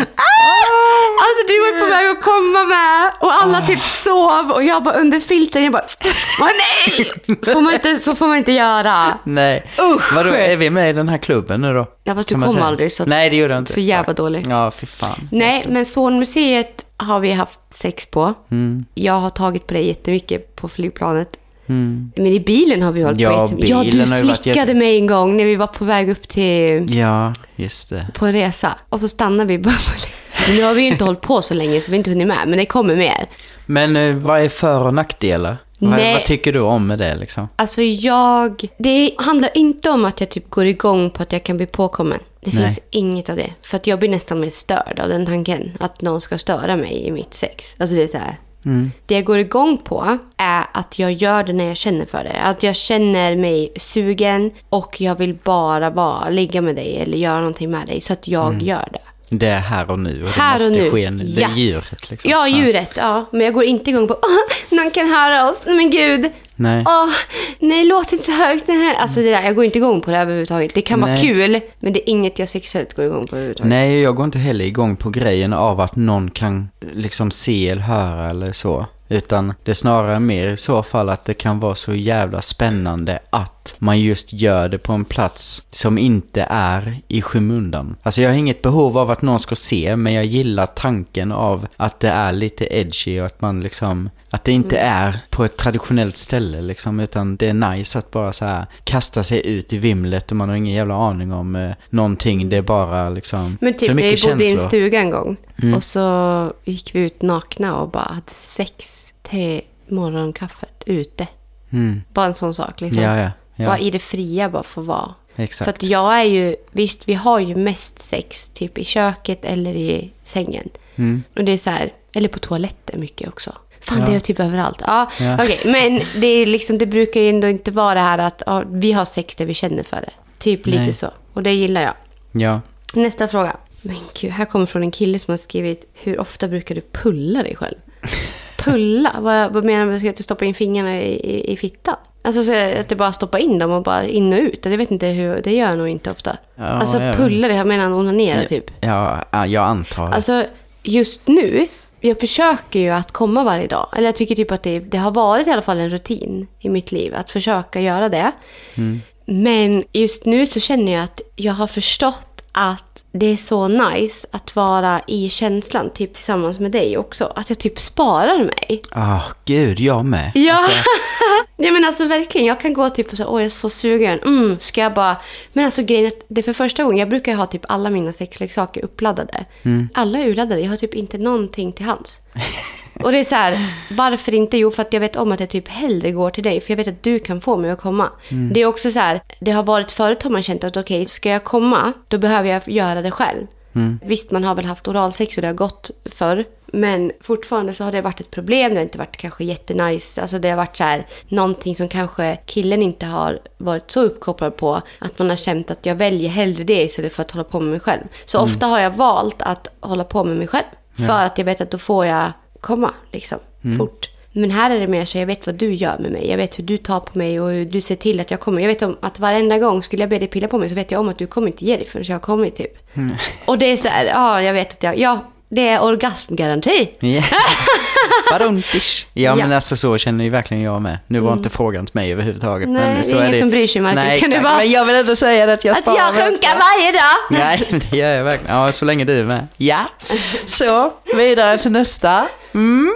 Speaker 2: Alltså du var på väg att komma med och alla typ sov och jag bara under filten, jag bara nej! Får man inte, så får man inte göra.
Speaker 1: Nej.
Speaker 2: Usch.
Speaker 1: Vadå, är vi med i den här klubben nu då?
Speaker 2: Ja fast du kom
Speaker 1: säga?
Speaker 2: aldrig så,
Speaker 1: Nej, det gjorde jag inte.
Speaker 2: så jävla dålig.
Speaker 1: Ja, fy fan.
Speaker 2: Nej, men Zonmuseet har vi haft sex på.
Speaker 1: Mm.
Speaker 2: Jag har tagit på dig jättemycket på flygplanet.
Speaker 1: Mm.
Speaker 2: Men i bilen har vi hållit
Speaker 1: Ja,
Speaker 2: på jättemycket. Ja, du slickade
Speaker 1: jätte-
Speaker 2: mig en gång när vi var på väg upp till
Speaker 1: Ja, just det.
Speaker 2: på en resa. Och så stannade vi bara på Nu har vi ju inte hållit på så länge så vi har inte hunnit med, men det kommer mer.
Speaker 1: Men eh, vad är för och nackdelar? Vad, vad tycker du om med det liksom?
Speaker 2: Alltså jag... Det handlar inte om att jag typ går igång på att jag kan bli påkommen. Det
Speaker 1: Nej.
Speaker 2: finns inget av det. För att jag blir nästan mer störd av den tanken. Att någon ska störa mig i mitt sex. Alltså det är så här.
Speaker 1: Mm.
Speaker 2: Det jag går igång på är att jag gör det när jag känner för det. Att jag känner mig sugen och jag vill bara vara, ligga med dig eller göra någonting med dig. Så att jag
Speaker 1: Mm.
Speaker 2: gör det.
Speaker 1: Det är här och nu och
Speaker 2: Här och
Speaker 1: det måste
Speaker 2: nu.
Speaker 1: ske nu. Det
Speaker 2: Ja.
Speaker 1: är djuret liksom.
Speaker 2: Ja, djuret. Ja. Men jag går inte igång på Åh, någon kan höra oss. Nej men gud.
Speaker 1: Nej.
Speaker 2: Åh, nej, låt inte så högt. Här. Alltså det där, jag går inte igång på det överhuvudtaget. Det kan vara
Speaker 1: Nej.
Speaker 2: kul, men det är inget jag sexuellt går igång på överhuvudtaget.
Speaker 1: Nej, jag går inte heller igång på grejen av att någon kan liksom se eller höra eller så. Utan det är snarare mer i så fall att det kan vara så jävla spännande att man just gör det på en plats som inte är i skymundan. Alltså jag har inget behov av att någon ska se, men jag gillar tanken av att det är lite edgy och att man liksom att det inte
Speaker 2: Mm.
Speaker 1: är på ett traditionellt ställe liksom, utan det är nice att bara så här kasta sig ut i vimlet och man har ingen jävla aning om eh, någonting. Det är bara liksom
Speaker 2: Men
Speaker 1: så
Speaker 2: typ, vi
Speaker 1: mycket
Speaker 2: bodde i en
Speaker 1: känslor.
Speaker 2: stuga en gång.
Speaker 1: Mm.
Speaker 2: Och så gick vi ut nakna och bara hade sex till morgonkaffet ute.
Speaker 1: Mm.
Speaker 2: Bara en sån sak liksom.
Speaker 1: Ja, ja. Ja.
Speaker 2: Bara i det fria bara få vara.
Speaker 1: Exakt.
Speaker 2: För att jag är ju, visst vi har ju mest sex typ i köket eller i sängen.
Speaker 1: Mm.
Speaker 2: Och det är så här, eller på toaletten mycket också. Fan,
Speaker 1: Ja.
Speaker 2: det är typ överallt. Ja,
Speaker 1: Ja.
Speaker 2: okej. Men det, är liksom, det brukar ju ändå inte vara det här att ja, vi har sex där vi känner för det. Typ lite
Speaker 1: Nej.
Speaker 2: så. Och det gillar jag.
Speaker 1: Ja.
Speaker 2: Nästa fråga. Men gud, här kommer från en kille som har skrivit Hur ofta brukar du pulla dig själv? [laughs] Pulla? vad, vad menar du? Ska jag inte stoppa in fingrarna i, i, i fittan? Alltså så att det bara stoppa in dem och bara in och ut. Jag vet inte hur, det gör jag nog inte ofta.
Speaker 1: Ja,
Speaker 2: alltså
Speaker 1: jag
Speaker 2: pulla det, jag menar onanera typ.
Speaker 1: Ja, ja, jag antar.
Speaker 2: Alltså just nu jag försöker ju att komma varje dag. Eller jag tycker typ att det, det har varit i alla fall en rutin i mitt liv att försöka göra det. Men just nu så känner jag att jag har förstått att det är så nice att vara i känslan, typ tillsammans med dig också. Att jag typ sparar mig.
Speaker 1: Ah, gud, jag med.
Speaker 2: Ja,
Speaker 1: Alltså,
Speaker 2: Nej [laughs] men alltså verkligen. Jag kan gå typ och säga åh jag är så sugen. Mm, ska jag bara... Men alltså grejen är att det är för första gången. Jag brukar ha typ alla mina sexleksaker uppladdade. Alla är urladdade. Jag har typ inte någonting till hands. [laughs] Och det är så här, varför inte? Jo, för att jag vet om att jag typ hellre går till dig. För jag vet att du kan få mig att komma. Det är också så här, det har varit förut har man känt att okej, ska jag komma, då behöver jag göra det själv. Visst, man har väl haft oralsex och det har gått förr. Men fortfarande så har det varit ett problem. Det har inte varit kanske jättenice. Alltså det har varit så här, någonting som kanske killen inte har varit så uppkopplad på. Att man har känt att jag väljer hellre det istället för att hålla på med mig själv. Så ofta har jag valt att hålla på med mig själv. För att jag vet att då får jag komma liksom fort. Men här är det mer så jag vet vad du gör med mig. Jag vet hur du tar på mig och hur du ser till att jag kommer. Jag vet om att varenda gång skulle jag be dig pilla på mig så vet jag om att du kommer inte ge dig förrän jag har kommit typ. Och det är så här, ja jag vet att jag, ja det är orgasmgaranti.
Speaker 1: Badumtish. [laughs] Ja, men alltså så känner ju verkligen jag med. Nu var inte frågan till mig överhuvudtaget.
Speaker 2: Nej,
Speaker 1: men så
Speaker 2: det är ingen
Speaker 1: det.
Speaker 2: som bryr sig, Marcus.
Speaker 1: Nej,
Speaker 2: Kan du bara-
Speaker 1: Men jag vill ändå säga att jag
Speaker 2: Att
Speaker 1: sparar
Speaker 2: jag
Speaker 1: mig
Speaker 2: runkar varje dag.
Speaker 1: Nej, [laughs] det gör jag verkligen. Ja, så länge du är med. Ja. Så, vidare till nästa. Mm.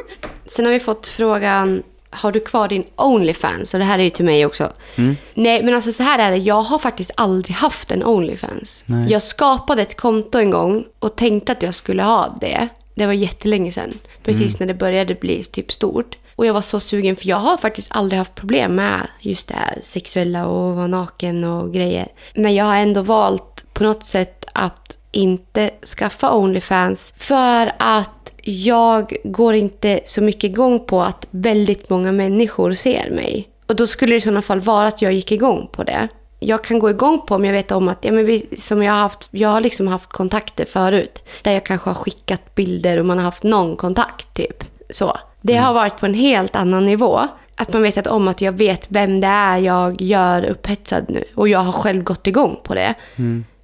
Speaker 2: Sen har vi fått frågan, har du kvar din Onlyfans? Och det här är ju till mig också.
Speaker 1: Mm.
Speaker 2: Nej, men alltså så här är det. Jag har faktiskt aldrig haft en Onlyfans.
Speaker 1: Nej.
Speaker 2: Jag skapade ett konto en gång och tänkte att jag skulle ha det. Det var jättelänge sedan. Precis
Speaker 1: Mm.
Speaker 2: när det började bli typ stort. Och jag var så sugen för jag har faktiskt aldrig haft problem med just det här sexuella och vara naken och grejer. Men jag har ändå valt på något sätt att inte skaffa Onlyfans för att jag går inte så mycket igång på att väldigt många människor ser mig. Och då skulle det i sådana fall vara att jag gick igång på det. Jag kan gå igång på om jag vet om att, ja, men vi, som jag har haft, jag har liksom haft kontakter förut. Där jag kanske har skickat bilder och man har haft någon kontakt typ. Så. Det har varit på en helt annan nivå. Att man vet att om att jag vet vem det är jag gör upphetsad nu. Och jag har själv gått igång på det.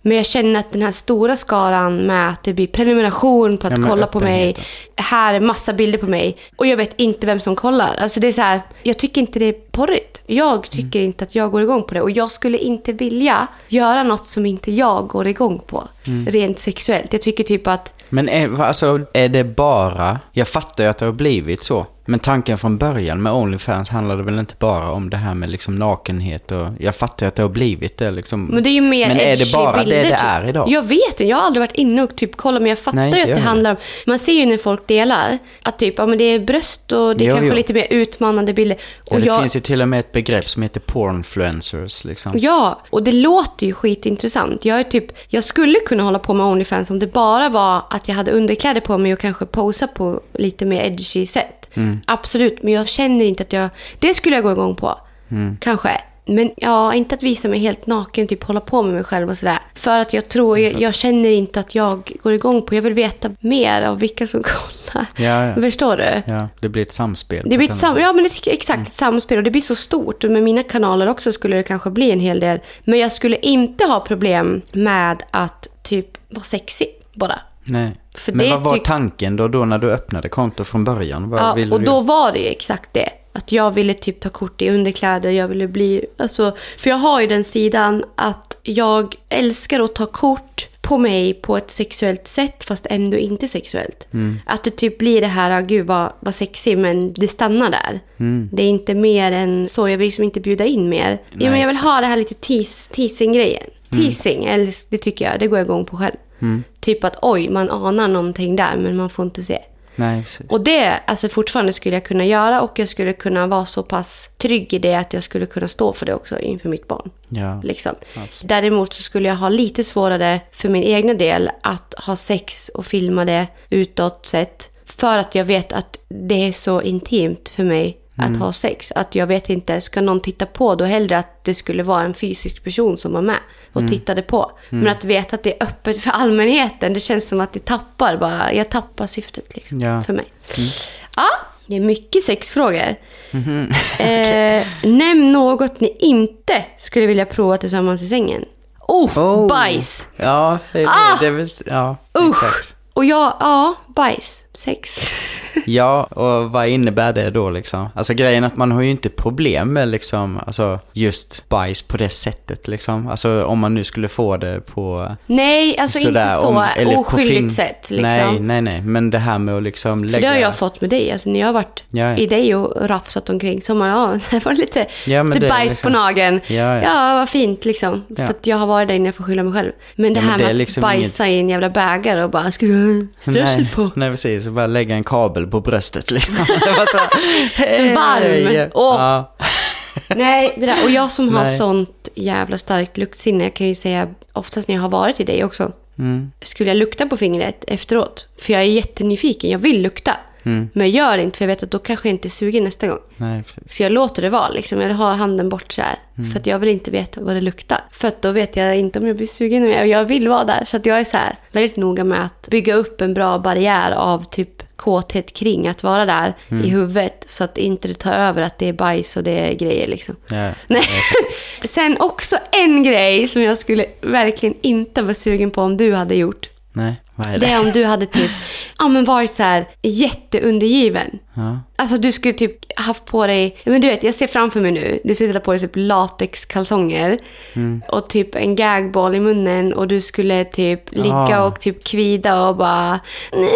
Speaker 2: Men jag känner att den här stora skaran med att det blir prenumeration på att
Speaker 1: Ja,
Speaker 2: kolla på mig. Här är massa bilder på mig. Och jag vet inte vem som kollar. Alltså det är så här, jag tycker inte det är porrigt. Jag tycker inte att jag går igång på det. Och jag skulle inte vilja göra något som inte jag går igång på. Rent sexuellt. Jag tycker typ att
Speaker 1: Men är, alltså, är det bara... Jag fattar ju att det har blivit så. Men tanken från början med Onlyfans handlade väl inte bara om det här med liksom nakenhet och... Jag fattar ju att det har blivit det liksom.
Speaker 2: Men det är ju mer
Speaker 1: Men är det bara
Speaker 2: bilder,
Speaker 1: det det
Speaker 2: typ.
Speaker 1: är idag?
Speaker 2: Jag vet inte, jag har aldrig varit inne och typ kollat men jag fattar
Speaker 1: Nej,
Speaker 2: ju att det handlar om... Man ser ju när folk delar att typ, ja men det är bröst och det är
Speaker 1: Jo,
Speaker 2: kanske
Speaker 1: jo.
Speaker 2: lite mer utmanande bilder.
Speaker 1: Ja,
Speaker 2: Och
Speaker 1: det
Speaker 2: jag,
Speaker 1: finns ju till och med ett begrepp som heter pornfluencers liksom.
Speaker 2: Ja, och det låter ju skitintressant. Jag, är typ, jag skulle kunna hålla på med Onlyfans om det bara var att jag hade underkläder på mig och kanske posa på lite mer edgy sätt. Absolut, men jag känner inte att jag... Det skulle jag gå igång på. Kanske. Men ja, inte att visa mig helt naken, typ hålla på med mig själv och sådär. För att jag tror, jag, jag känner inte att jag går igång på. Jag vill veta mer av vilka som [laughs] kollar.
Speaker 1: Ja, ja.
Speaker 2: Förstår du?
Speaker 1: Ja, det blir ett samspel.
Speaker 2: Det blir ett sam- ja, men är exakt ett samspel och det blir så stort. Med mina kanaler också skulle det kanske bli en hel del. Men jag skulle inte ha problem med att typ vara sexig bara.
Speaker 1: Nej.
Speaker 2: För
Speaker 1: Men vad var tanken då, då när du öppnade konto från början? Vad
Speaker 2: Ja,
Speaker 1: ville
Speaker 2: och
Speaker 1: du
Speaker 2: då var det ju exakt det. Att jag ville typ ta kort i underkläder, jag ville bli... Alltså, för jag har ju den sidan att jag älskar att ta kort på mig på ett sexuellt sätt fast ändå inte sexuellt.
Speaker 1: Mm.
Speaker 2: Att det typ blir det här, ah, gud vad, vad sexig, men det stannar där.
Speaker 1: Mm.
Speaker 2: Det är inte mer än så, jag vill liksom inte bjuda in mer. ja,
Speaker 1: Nej,
Speaker 2: men jag vill.
Speaker 1: Mm.
Speaker 2: ha det här lite teas, teasing-grejen. Teasing, eller det tycker jag, det går jag igång på själv. Typ att oj, man anar någonting där men man får inte se.
Speaker 1: Nej.
Speaker 2: Och det alltså fortfarande skulle jag kunna göra och jag skulle kunna vara så pass trygg i det att jag skulle kunna stå för det också inför mitt barn.
Speaker 1: Ja.
Speaker 2: Liksom. Däremot så skulle jag ha lite svårare för min egna del att ha sex och filma det utåt sett. För att jag vet att det är så intimt för mig att ha sex. Att jag vet inte, ska någon titta på då hellre att det skulle vara en fysisk person som var med och tittade på. Men att veta att det är öppet för allmänheten, det känns som att det tappar bara, jag tappar syftet liksom,
Speaker 1: Ja.
Speaker 2: för mig. Ja, det är mycket sexfrågor. [laughs] eh, nämn något ni inte skulle vilja prova tillsammans i sängen. Oh,
Speaker 1: Oh.
Speaker 2: bajs!
Speaker 1: Ja, det är,
Speaker 2: Ah!
Speaker 1: det är väl... Ja,
Speaker 2: Usch!
Speaker 1: exakt.
Speaker 2: Och jag, ja, bajs, sex. [laughs]
Speaker 1: Ja, och vad innebär det då liksom? Alltså grejen att man har ju inte problem med liksom, alltså just bajs på det sättet liksom. Alltså om man nu skulle få det på...
Speaker 2: Nej, alltså
Speaker 1: sådär,
Speaker 2: inte så
Speaker 1: om- eller
Speaker 2: oskyldigt sätt liksom.
Speaker 1: Nej, nej, nej. Men det här med att liksom lägga...
Speaker 2: För det har jag fått med dig. Alltså när jag har varit
Speaker 1: Ja, ja.
Speaker 2: i dig och rafsat omkring så har man, ja, [laughs] det var lite,
Speaker 1: Ja,
Speaker 2: lite
Speaker 1: det
Speaker 2: bajs
Speaker 1: liksom-
Speaker 2: på nageln.
Speaker 1: Ja, ja.
Speaker 2: Ja, vad fint liksom. För att jag har varit där inne och får skylla mig själv. Men det
Speaker 1: Ja, men
Speaker 2: här
Speaker 1: det
Speaker 2: med att
Speaker 1: liksom
Speaker 2: bajsa i en jävla bägare och bara, ska du ha strössel
Speaker 1: nej,
Speaker 2: på?
Speaker 1: nej, precis. Bara lägga en kabel på bröstet liksom. [laughs] Så, hej,
Speaker 2: Varm. Åh.
Speaker 1: Ja.
Speaker 2: Nej, det där. Och jag som har
Speaker 1: Nej.
Speaker 2: sånt jävla starkt luktsinne, jag kan ju säga oftast när jag har varit i dig också.
Speaker 1: Mm.
Speaker 2: Skulle jag lukta på fingret efteråt? För jag är jättenyfiken, jag vill lukta.
Speaker 1: Mm.
Speaker 2: Men jag gör det inte för jag vet att då kanske jag inte suger nästa gång.
Speaker 1: Nej.
Speaker 2: Så jag låter det vara liksom. Jag har handen bort så här.
Speaker 1: Mm.
Speaker 2: För att jag vill inte veta vad det luktar. För att då vet jag inte om jag blir sugen mer. Och jag vill vara där. Så att jag är så här väldigt noga med att bygga upp en bra barriär av typ kåthet kring att vara där
Speaker 1: Mm.
Speaker 2: i huvudet. Så att inte det tar över att det är bajs och det är grejer liksom.
Speaker 1: Ja. [laughs]
Speaker 2: Nej. Sen också en grej som jag skulle verkligen inte vara sugen på om du hade gjort.
Speaker 1: Nej, vad är det?
Speaker 2: Det är om du hade typ, ja men varit så här jätteundergiven.
Speaker 1: Ja.
Speaker 2: Alltså du skulle typ haft på dig, men du vet jag ser framför mig nu, du skulle sätta på dig typ latexkalsonger
Speaker 1: Mm.
Speaker 2: och typ en gagball i munnen och du skulle typ ligga
Speaker 1: Ah.
Speaker 2: och typ kvida och bara nej,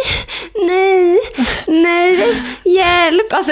Speaker 2: nej, nej, hjälp. Alltså,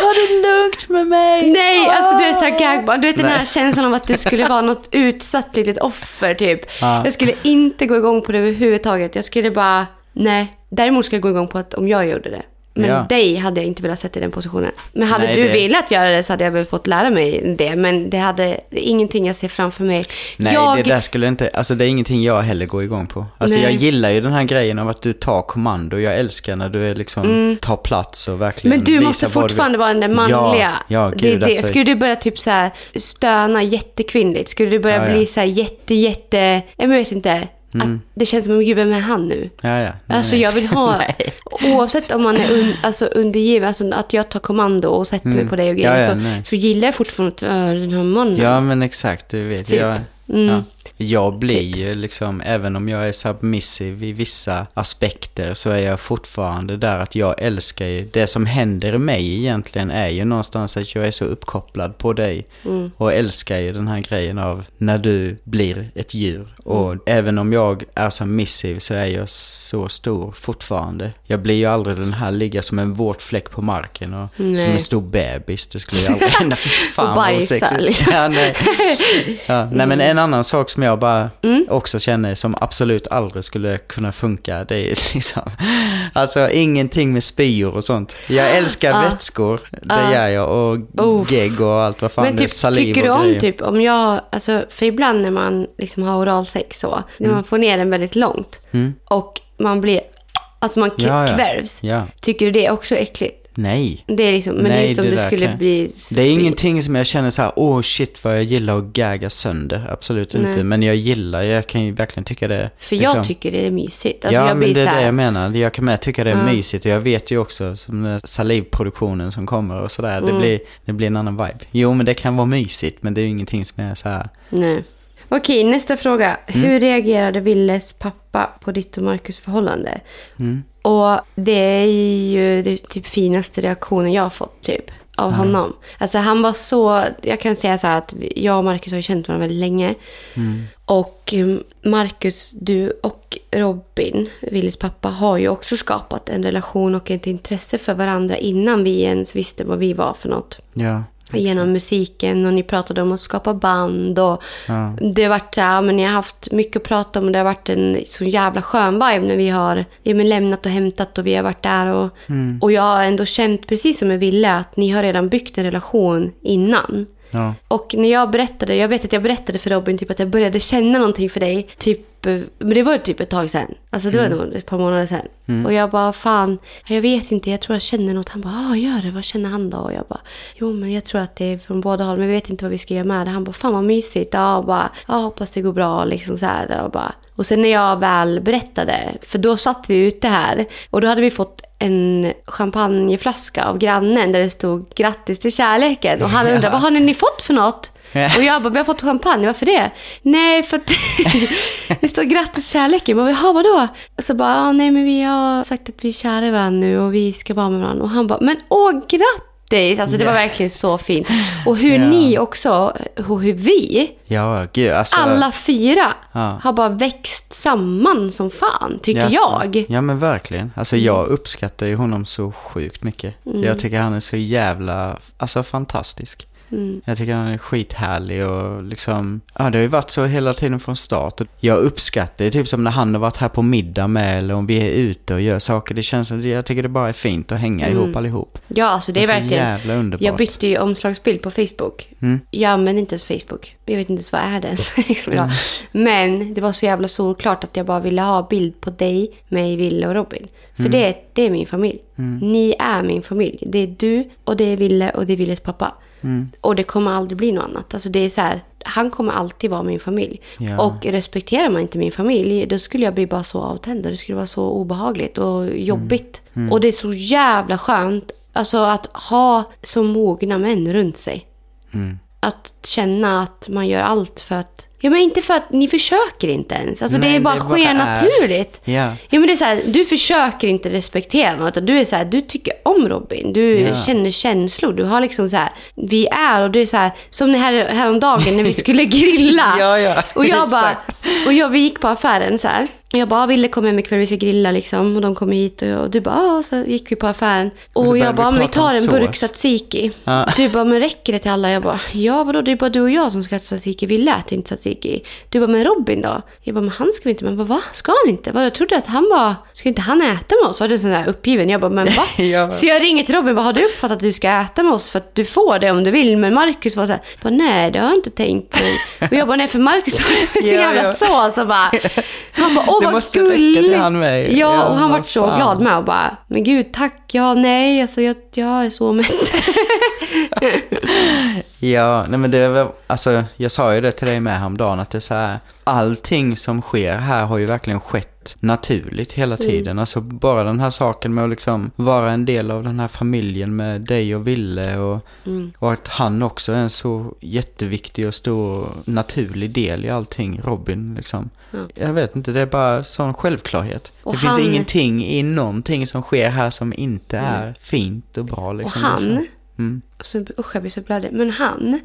Speaker 1: Ta det lugnt med mig!
Speaker 2: nej, alltså du vet såhär gagball, du vet den här
Speaker 1: Nej.
Speaker 2: känslan av att du skulle vara något utsatt litet offer typ.
Speaker 1: Ja.
Speaker 2: Jag skulle inte gå igång på det överhuvudtaget. Jag skulle bara, nej. Däremot ska jag gå igång på att om jag gjorde det. Men
Speaker 1: Ja.
Speaker 2: dig hade jag inte velat sätta i den positionen. Men hade
Speaker 1: Nej,
Speaker 2: du
Speaker 1: det-
Speaker 2: velat göra det så hade jag väl fått lära mig det. Men det hade det ingenting jag ser framför mig.
Speaker 1: Nej,
Speaker 2: jag,
Speaker 1: det där skulle inte, alltså det är ingenting jag heller går igång på. Alltså
Speaker 2: Nej.
Speaker 1: jag gillar ju den här grejen av att du tar kommando. Jag älskar när du är liksom, tar plats och verkligen
Speaker 2: Mm. men du måste
Speaker 1: vad du
Speaker 2: fortfarande vara den där manliga.
Speaker 1: Ja, ja
Speaker 2: det,
Speaker 1: gud
Speaker 2: det.
Speaker 1: alltså.
Speaker 2: Skulle du börja typ så här stöna jättekvinnligt? Skulle du börja
Speaker 1: Ja, ja.
Speaker 2: bli så här jätte, jätte... Jag vet inte. Att det känns som, gud vem är han nu?
Speaker 1: Ja, ja. Nej,
Speaker 2: Alltså
Speaker 1: nej.
Speaker 2: jag vill ha, [laughs] oavsett om man är un, alltså undergiven, alltså att jag tar kommando och sätter mig på dig och grejer,
Speaker 1: Mm. Ja,
Speaker 2: så, så gillar jag fortfarande äh, den här mannen.
Speaker 1: Ja, men exakt, du vet.
Speaker 2: Typ.
Speaker 1: Jag,
Speaker 2: Mm.
Speaker 1: Ja. jag blir
Speaker 2: Typ.
Speaker 1: ju liksom, även om jag är submissive i vissa aspekter så är jag fortfarande där att jag älskar ju, det som händer mig egentligen är ju någonstans att jag är så uppkopplad på dig
Speaker 2: Mm.
Speaker 1: och älskar ju den här grejen av när du blir ett djur. Och
Speaker 2: Mm.
Speaker 1: även om jag är submissive så är jag så stor fortfarande. Jag blir ju aldrig den här ligga som en våt fläck på marken och
Speaker 2: Nej.
Speaker 1: som en stor bebis. Det skulle ju aldrig [laughs] hända. Fy fan
Speaker 2: Och bajsa, liksom.
Speaker 1: Ja, nej. Ja, nej men en annan sak som jag bara
Speaker 2: Mm.
Speaker 1: också känner som absolut aldrig skulle kunna funka. Det är [laughs] liksom, alltså ingenting med spyor och sånt. Jag älskar
Speaker 2: Ja.
Speaker 1: vätskor, det
Speaker 2: Ja.
Speaker 1: gör jag. Och
Speaker 2: Uff.
Speaker 1: gegg och allt vad fan
Speaker 2: Men
Speaker 1: det är,
Speaker 2: typ,
Speaker 1: saliv
Speaker 2: tycker du om
Speaker 1: grejer.
Speaker 2: typ om jag, alltså för ibland när man liksom har oralsex så, när man får ner den väldigt långt
Speaker 1: Mm.
Speaker 2: och man blir, alltså man
Speaker 1: Ja, ja.
Speaker 2: kvävs.
Speaker 1: Ja,
Speaker 2: Tycker du det är också äckligt?
Speaker 1: Nej.
Speaker 2: Det är liksom, men det
Speaker 1: Nej,
Speaker 2: är som
Speaker 1: det
Speaker 2: det, skulle
Speaker 1: kan-
Speaker 2: bli...
Speaker 1: Det är ingenting som jag känner så här, åh shit vad jag gillar att gagga sönder. Absolut
Speaker 2: Nej.
Speaker 1: inte. Men jag gillar, jag kan ju verkligen tycka det.
Speaker 2: För
Speaker 1: liksom-
Speaker 2: jag tycker det är mysigt. Alltså
Speaker 1: ja,
Speaker 2: jag
Speaker 1: men det är
Speaker 2: här,
Speaker 1: det jag menar. Jag kan med tycka det är
Speaker 2: Ja.
Speaker 1: mysigt. Och jag vet ju också, som salivproduktionen som kommer och sådär.
Speaker 2: Mm.
Speaker 1: Det, blir, det blir en annan vibe. Jo, men det kan vara mysigt. Men det är ju ingenting som är så här.
Speaker 2: Nej. Okej, nästa fråga.
Speaker 1: Mm.
Speaker 2: Hur reagerade Willes pappa på ditt och Marcus förhållande?
Speaker 1: Mm.
Speaker 2: Och det är ju det typ finaste reaktionen jag har fått typ av honom. Alltså han var så, jag kan säga så här att jag och Marcus har känt varandra väldigt länge.
Speaker 1: Mm.
Speaker 2: Och um, Marcus, du och Robin, Willis pappa, har ju också skapat en relation och ett intresse för varandra innan vi ens visste vad vi var för något.
Speaker 1: Ja.
Speaker 2: Genom musiken och ni pratade om att skapa band och
Speaker 1: Ja.
Speaker 2: det har varit ja, men ni har haft mycket att prata om och det har varit en så jävla skön vibe när vi har ja, men lämnat och hämtat och vi har varit där och,
Speaker 1: Mm.
Speaker 2: och jag har ändå känt precis som jag ville att ni har redan byggt en relation innan.
Speaker 1: Ja.
Speaker 2: Och när jag berättade, jag vet att jag berättade för Robin typ att jag började känna någonting för dig. Typ, men det var typ ett tag sedan. Alltså det var nog ett par månader sedan. Och jag bara, fan, jag vet inte, jag tror jag känner något. Han bara, ja gör det, vad känner han då? Och jag bara, jo men jag tror att det är från båda håll, men vi vet inte vad vi ska göra med det. Han bara, fan vad mysigt. Ja, och bara, ja hoppas det går bra liksom så här. Och, bara. och sen när jag väl berättade, för då satt vi ute här och då hade vi fått en champagneflaska av grannen där det stod grattis till kärleken. Och han [laughs] undrade, vad har ni fått för något? [laughs] Och jag bara, vi har fått champagne, varför det? Nej, för att [laughs] det står grattis kärleken. Bara, jaha, vadå? Och så bara, nej men vi har sagt att vi är kära i varandra nu och vi ska vara med varandra. Och han bara, men åh grattis! Alltså det var verkligen så fint. Och hur
Speaker 1: Ja.
Speaker 2: ni också, och hur vi,
Speaker 1: Ja, gud. Alltså,
Speaker 2: alla fyra,
Speaker 1: Ja.
Speaker 2: har bara växt samman som fan, tycker
Speaker 1: Jaså?
Speaker 2: jag.
Speaker 1: Ja men verkligen. Alltså jag uppskattar ju honom så sjukt mycket. Jag tycker han är så jävla, alltså fantastisk. Jag tycker han är skithärlig och liksom, ja det har ju varit så hela tiden från start. Jag uppskattar ju typ som när han har varit här på middag med eller om vi är ute och gör saker. Det känns som, jag tycker det bara är fint att hänga ihop allihop.
Speaker 2: Ja, alltså det är
Speaker 1: så
Speaker 2: verkligen...
Speaker 1: jävla underbart.
Speaker 2: Jag bytte ju omslagsbild på Facebook.
Speaker 1: Mm.
Speaker 2: Jag använder inte ens Facebook. Jag vet inte ens vad är det ens [laughs] liksom.
Speaker 1: Mm.
Speaker 2: Men det var så jävla solklart att jag bara ville ha bild på dig, mig, Ville och Robin. För
Speaker 1: Mm.
Speaker 2: det, det är min familj. Ni är min familj. Det är du och det är Ville och det är Villes pappa.
Speaker 1: Mm.
Speaker 2: Och det kommer aldrig bli något annat. Alltså det är så här, han kommer alltid vara min familj.
Speaker 1: Ja.
Speaker 2: Och respekterar man inte min familj, då skulle jag bli bara så avtänd. och Det skulle vara så obehagligt och jobbigt.
Speaker 1: Mm.
Speaker 2: Och det är så jävla skönt alltså att ha så mogna män runt sig.
Speaker 1: Mm.
Speaker 2: Att känna att man gör allt för att... Ja, men inte för att ni försöker inte ens. Alltså det
Speaker 1: Nej,
Speaker 2: är bara
Speaker 1: det bara
Speaker 2: sker naturligt.
Speaker 1: Ja.
Speaker 2: Ja, men det är så här, du försöker inte respektera något. Du är så här, du tycker om Robin. Du
Speaker 1: Ja.
Speaker 2: känner känslor. Du har liksom så här, vi är och du är så här, som det här häromdagen när vi skulle [laughs] grilla.
Speaker 1: Ja, ja,
Speaker 2: Och jag [laughs] bara, och jag, vi gick på affären så här. Jag bara, ville komma hem ikväll, vi ska grilla liksom. Och de kom hit och, jag, och du bara, ah, så gick vi på affären. Och,
Speaker 1: så började
Speaker 2: jag bara, men vi tar en
Speaker 1: sås.
Speaker 2: burk tzatziki.
Speaker 1: Ja.
Speaker 2: Du bara, men räcker det till alla? Jag bara, ja vadå, det är bara du och jag som ska äta tzatziki. Vi lät inte tzatziki. Du bara, men Robin då? Jag bara, men han ska vi inte. Men bara, va? Ska han inte? Vad, Jag trodde att han var, ska inte han äta med oss? Var du sån där uppgiven? Jag bara, men va? [laughs]
Speaker 1: Ja.
Speaker 2: Så jag ringer till Robin, vad har du uppfattat att du ska äta med oss? För att du får det om du vill. Men Marcus var så här, bara, nej det har jag inte tänkt mig. Och jag bara, nej för Marcus var [laughs] så
Speaker 1: Ja,
Speaker 2: jävla
Speaker 1: ja.
Speaker 2: så. Så bara, han bara, åh
Speaker 1: Det
Speaker 2: vad
Speaker 1: måste räcka till
Speaker 2: gulligt.
Speaker 1: han med.
Speaker 2: Ja,
Speaker 1: Ja,
Speaker 2: och han var så
Speaker 1: fan.
Speaker 2: glad med och bara, men gud tack, ja nej, alltså jag, jag är så mätt. [laughs]
Speaker 1: Ja, nej men det är väl, alltså jag sa ju det till dig med häromdagen att det är så här, allting som sker här har ju verkligen skett naturligt hela tiden. Alltså bara den här saken med att liksom vara en del av den här familjen med dig och Ville och, och att han också är en så jätteviktig och stor naturlig del i allting, Robin liksom. Jag vet inte, det är bara sån självklarhet.
Speaker 2: Och
Speaker 1: det finns
Speaker 2: han-
Speaker 1: ingenting i någonting som sker här som inte är fint och bra
Speaker 2: och
Speaker 1: liksom.
Speaker 2: han,
Speaker 1: Mm.
Speaker 2: alltså, usch jag blir så blödig, men han,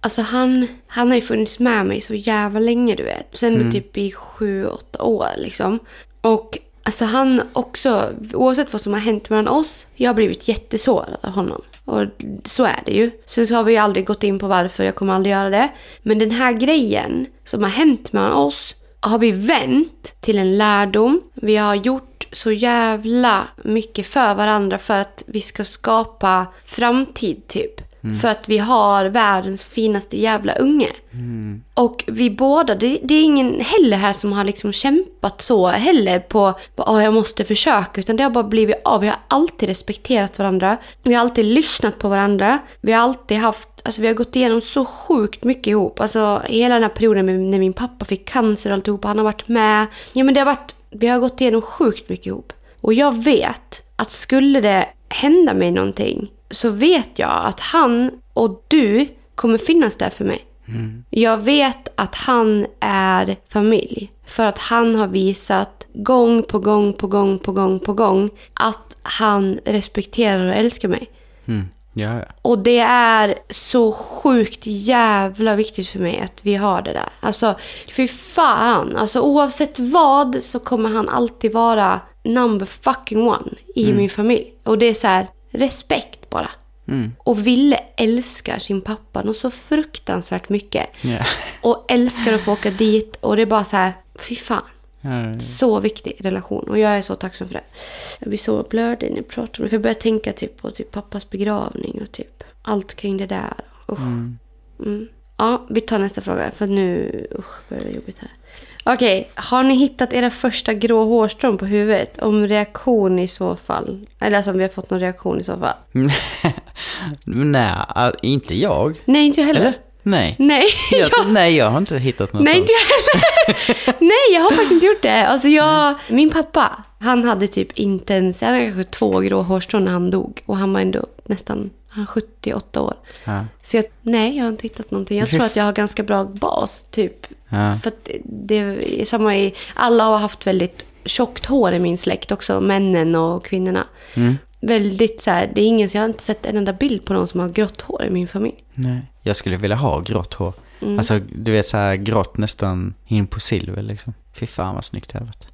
Speaker 2: alltså han, han har ju funnits med mig så jävla länge du vet. Sen typ i sju, åtta år liksom. Och alltså han också, oavsett vad som har hänt mellan oss, jag har blivit jättesårad av honom. Och så är det ju. Sen så har vi aldrig gått in på varför, jag kommer aldrig göra det. Men den här grejen som har hänt mellan oss har vi vänt till en lärdom. Vi har gjort så jävla mycket för varandra för att vi ska skapa framtid typ. För att vi har världens finaste jävla unge. Och vi båda, det, det är ingen heller här som har liksom kämpat så heller på att jag måste försöka. Utan det har bara blivit av. Vi har alltid respekterat varandra. Vi har alltid lyssnat på varandra. Vi har alltid haft, alltså vi har gått igenom så sjukt mycket ihop. Alltså hela den här perioden med, när min pappa fick cancer och alltihopa. Han har varit med. Ja men det har varit, vi har gått igenom sjukt mycket ihop. Och jag vet att skulle det hända mig någonting så vet jag att han och du kommer finnas där för mig. Jag vet att han är familj. För att han har visat gång på gång på gång på gång på gång att han respekterar och älskar mig.
Speaker 1: Mm. Ja, ja.
Speaker 2: Och det är så sjukt jävla viktigt för mig att vi har det där. Alltså, fy fan. Alltså oavsett vad så kommer han alltid vara number fucking one i min familj. Och det är så här, respekt bara. Och Ville älskar sin pappa något så fruktansvärt mycket.
Speaker 1: Ja.
Speaker 2: Och älskar att få åka dit. Och det är bara så här, fy fan.
Speaker 1: Ja,
Speaker 2: Så viktig relation och jag är så tacksam för det. Jag blir så blödig när jag pratar om det. För jag börjar tänka typ på typ pappas begravning och typ allt kring det där. Usch. Mm. Ja, vi tar nästa fråga för nu usch, börjar det jobbigt här. Okej, har ni hittat era första grå hårstrån på huvudet? Om reaktion i så fall. Eller alltså om vi har fått någon reaktion i så fall. [laughs]
Speaker 1: Nej, inte jag.
Speaker 2: Nej, inte jag heller.
Speaker 1: Eller? Nej.
Speaker 2: Nej, [laughs]
Speaker 1: Jag,
Speaker 2: jag,
Speaker 1: Nej, jag har inte hittat något
Speaker 2: nej inte jag heller. [laughs] Nej, jag har faktiskt inte gjort det. Alltså jag, min pappa, han hade typ inte ens, han hade kanske två grå hårstrån när han dog. Och han var ändå nästan, han är 78 år.
Speaker 1: Ja.
Speaker 2: Så jag, nej, jag har inte hittat någonting. Jag tror att jag har ganska bra bas, typ.
Speaker 1: Ja.
Speaker 2: För att det är samma i, alla har haft väldigt tjockt hår i min släkt också, männen och kvinnorna.
Speaker 1: Mm.
Speaker 2: Väldigt så här, det är ingen, jag har inte sett en enda bild på någon som har grått hår i min familj.
Speaker 1: Nej. Jag skulle vilja ha grått hår.
Speaker 2: Mm.
Speaker 1: Alltså, du vet så här grått nästan in på silver liksom. Fy fan vad snyggt det hade varit.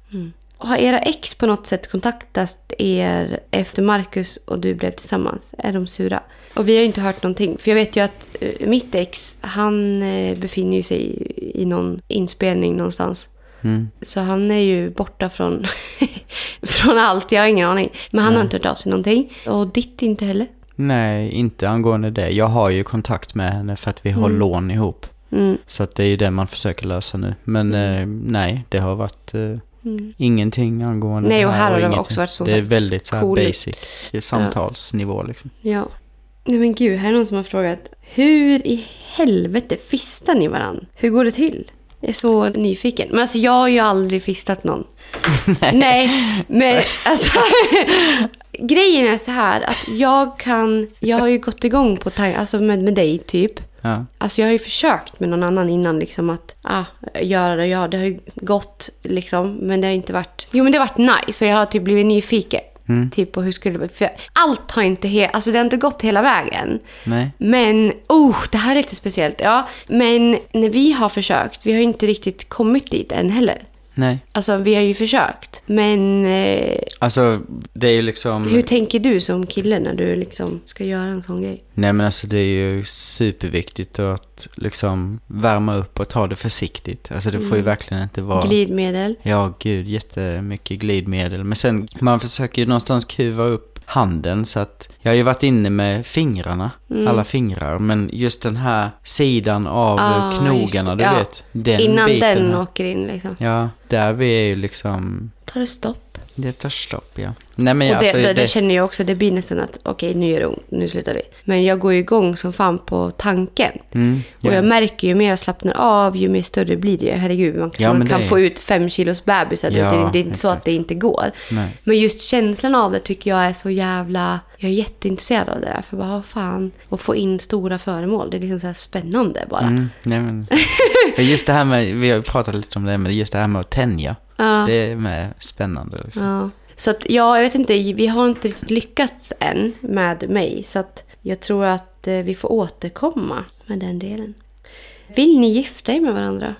Speaker 2: Har era ex på något sätt kontaktat er efter Marcus och du blev tillsammans? Är de sura? Och vi har ju inte hört någonting. För jag vet ju att eh, mitt ex, han eh, befinner ju sig i, någon inspelning någonstans.
Speaker 1: Mm.
Speaker 2: Så han är ju borta från, [laughs] från allt. Jag har ingen aning. Men han har inte hört av sig någonting. Och ditt inte heller.
Speaker 1: Nej, inte angående det. Jag har ju kontakt med henne för att vi har lån ihop.
Speaker 2: Mm.
Speaker 1: Så att det är ju det man försöker lösa nu. Men eh, nej, det har varit eh,
Speaker 2: Mm.
Speaker 1: ingenting angående
Speaker 2: Nej,
Speaker 1: det
Speaker 2: och här har det också varit som
Speaker 1: Det är väldigt så här
Speaker 2: coolt.
Speaker 1: basic. Samtalsnivå liksom.
Speaker 2: Ja. Nej men gud, här är någon som har frågat. Hur i helvete fistar ni varann? Hur går det till? Jag är så nyfiken. Men alltså jag har ju aldrig fistat någon. [laughs] Nej. men alltså. [laughs] grejen är så här att jag kan, jag har ju gått igång på alltså med, med dig typ.
Speaker 1: Ja.
Speaker 2: Alltså jag har ju försökt med någon annan innan liksom att ah, göra det. Ja, det har ju gått liksom. Men det har inte varit... Jo men det har varit nice och jag har typ blivit nyfiken. Typ på hur skulle det. För allt har inte he- alltså det har inte gått hela vägen.
Speaker 1: Nej.
Speaker 2: Men, oh, det här är lite speciellt. Ja, men när vi har försökt, vi har ju inte riktigt kommit dit än heller.
Speaker 1: Nej.
Speaker 2: Alltså vi har ju försökt. Men eh,
Speaker 1: Alltså, det är ju liksom...
Speaker 2: hur tänker du som kille när du liksom ska göra en sån grej?
Speaker 1: Nej men alltså det är ju superviktigt att liksom värma upp och ta det försiktigt. Alltså det får ju verkligen inte vara...
Speaker 2: Glidmedel?
Speaker 1: Ja, gud, jättemycket glidmedel. Men sen, man försöker ju någonstans kuva upp handen så att jag har ju varit inne med fingrarna,
Speaker 2: Mm.
Speaker 1: alla fingrar, men just den här sidan av
Speaker 2: Ah,
Speaker 1: knogarna, du
Speaker 2: Ja.
Speaker 1: vet. Den
Speaker 2: Innan
Speaker 1: biten
Speaker 2: den
Speaker 1: här.
Speaker 2: åker in liksom.
Speaker 1: Ja, där vi är ju liksom,
Speaker 2: Tar det stopp?
Speaker 1: det tar stopp ja. Nej men
Speaker 2: Och det,
Speaker 1: alltså,
Speaker 2: det,
Speaker 1: det,
Speaker 2: känner jag också, det blir nästan att okej nu gör det ont, nu slutar vi. Men jag går ju igång som fan på tanken.
Speaker 1: mm,
Speaker 2: Och
Speaker 1: ja.
Speaker 2: jag märker ju mer jag slappnar av, ju mer större blir det. Herregud, man,
Speaker 1: Ja,
Speaker 2: man kan
Speaker 1: är-
Speaker 2: få ut fem kilos bebisar.
Speaker 1: Ja,
Speaker 2: det, det är inte så att det inte går.
Speaker 1: Nej.
Speaker 2: Men just känslan av det tycker jag är så jävla... Jag är jätteintresserad av det där. För bara, fan. Att få in stora föremål. Det är liksom så här spännande bara.
Speaker 1: Mm, nej men, [laughs] just det här med, vi har pratat lite om det, men just det här med att tänja.
Speaker 2: Ja.
Speaker 1: Det är med spännande liksom.
Speaker 2: Så att, ja, jag vet inte. Vi har inte riktigt lyckats än med mig. Så att jag tror att eh, vi får återkomma med den delen. Vill ni gifta er med varandra?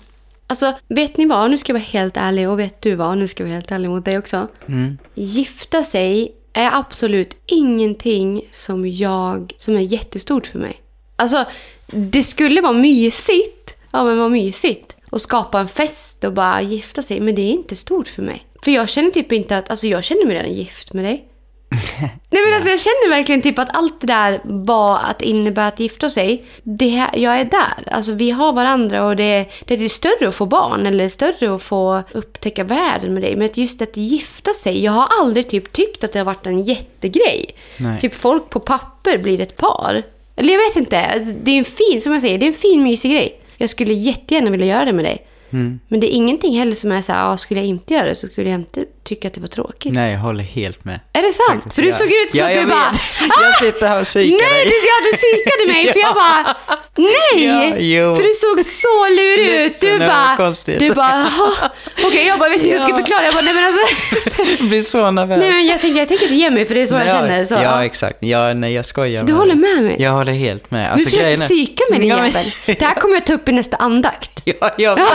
Speaker 2: Alltså, vet ni vad? Nu ska jag vara helt ärlig. Och vet du vad? Nu ska jag vara helt ärlig mot dig också.
Speaker 1: Mm.
Speaker 2: Gifta sig är absolut ingenting som jag... Som är jättestort för mig. Alltså, det skulle vara mysigt. Ja, men vad mysigt. Och skapa en fest och bara gifta sig. Men det är inte stort för mig. För jag känner typ inte att... Alltså jag känner mig redan gift med dig. [laughs] Nej men alltså jag känner verkligen typ att allt det där var att innebära att gifta sig. Det, jag är där. Alltså vi har varandra och det, det är större att få barn eller större att få upptäcka världen med dig. Men just att gifta sig. Jag har aldrig typ tyckt att det har varit en jättegrej.
Speaker 1: Nej.
Speaker 2: Typ folk på papper blir ett par. Eller jag vet inte. Alltså, Det är en fin, som jag säger, det är en fin mysig grej. Jag skulle jättegärna vilja göra det med dig.
Speaker 1: Mm.
Speaker 2: Men det är ingenting heller som är så här, ah, skulle jag inte göra det så skulle jag inte tycka att det var tråkigt.
Speaker 1: Nej, jag håller helt med.
Speaker 2: Är det sant? För du såg ut som
Speaker 1: ja,
Speaker 2: att
Speaker 1: jag
Speaker 2: du bara...
Speaker 1: vet. Jag sitter här och psykar
Speaker 2: Nej, du, ja, du psykade mig för jag [laughs] bara... Nej!
Speaker 1: Ja.
Speaker 2: För du såg så lurig ut. Du bara...
Speaker 1: konstigt.
Speaker 2: Du bara... Okej, jag bara, vet inte hur jag ska förklara. Jag bara, nej men alltså...
Speaker 1: Jag [laughs] blir så nervös.
Speaker 2: Nej men jag tänker, jag tänker inte ge mig för det är så jag
Speaker 1: ja,
Speaker 2: känner. Så,
Speaker 1: ja, exakt. Ja, nej, jag skojar
Speaker 2: Du håller med mig?
Speaker 1: Jag håller helt med.
Speaker 2: Du
Speaker 1: Alltså,
Speaker 2: försöker
Speaker 1: grejen är-
Speaker 2: psyka mig din
Speaker 1: Ja,
Speaker 2: jävel. Det här kommer jag ta upp i nästa andakt. [laughs]
Speaker 1: Ja, jag vet.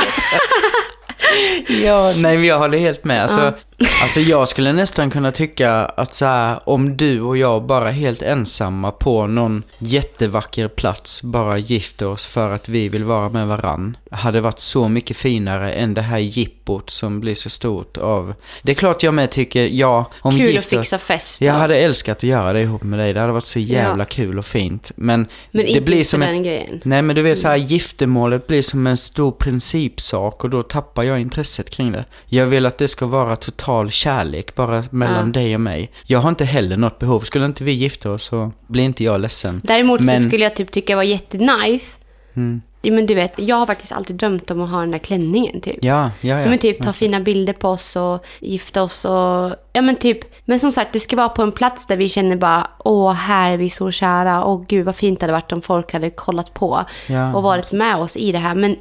Speaker 1: ja, nej men jag håller helt med. Alltså, alltså jag skulle nästan kunna tycka att så här, om du och jag bara helt ensamma på någon jättevacker plats bara gifter oss för att vi vill vara med varann. Hade varit så mycket finare än det här jippot som blir så stort av... Det är klart jag med tycker, ja, om
Speaker 2: Kul att
Speaker 1: gifter oss-
Speaker 2: fixa fest.
Speaker 1: Jag hade älskat att göra det ihop med dig. Det hade varit så jävla kul och fint. Men,
Speaker 2: Men
Speaker 1: det
Speaker 2: inte
Speaker 1: blir som
Speaker 2: för
Speaker 1: ett...
Speaker 2: den grejen.
Speaker 1: Nej men du vet så här, giftermålet blir som en stor principsak och då tappar jag intresset kring det. Jag vill att det ska vara total kärlek bara mellan dig och mig. Jag har inte heller något behov. Skulle inte vi gifta oss så blir inte jag ledsen.
Speaker 2: Däremot
Speaker 1: Men-
Speaker 2: så skulle jag typ tycka det var jättenice.
Speaker 1: Mm.
Speaker 2: ja, men du vet, jag har faktiskt alltid drömt om att ha den där klänningen typ.
Speaker 1: Ja, ja, ja.
Speaker 2: men typ ta fina bilder på oss och gifta oss och... Ja men typ... Men som sagt, det ska vara på en plats där vi känner bara åh, här är vi så kära. Åh gud vad fint det hade varit om folk hade kollat på
Speaker 1: Ja,
Speaker 2: och varit med oss i det här. Men,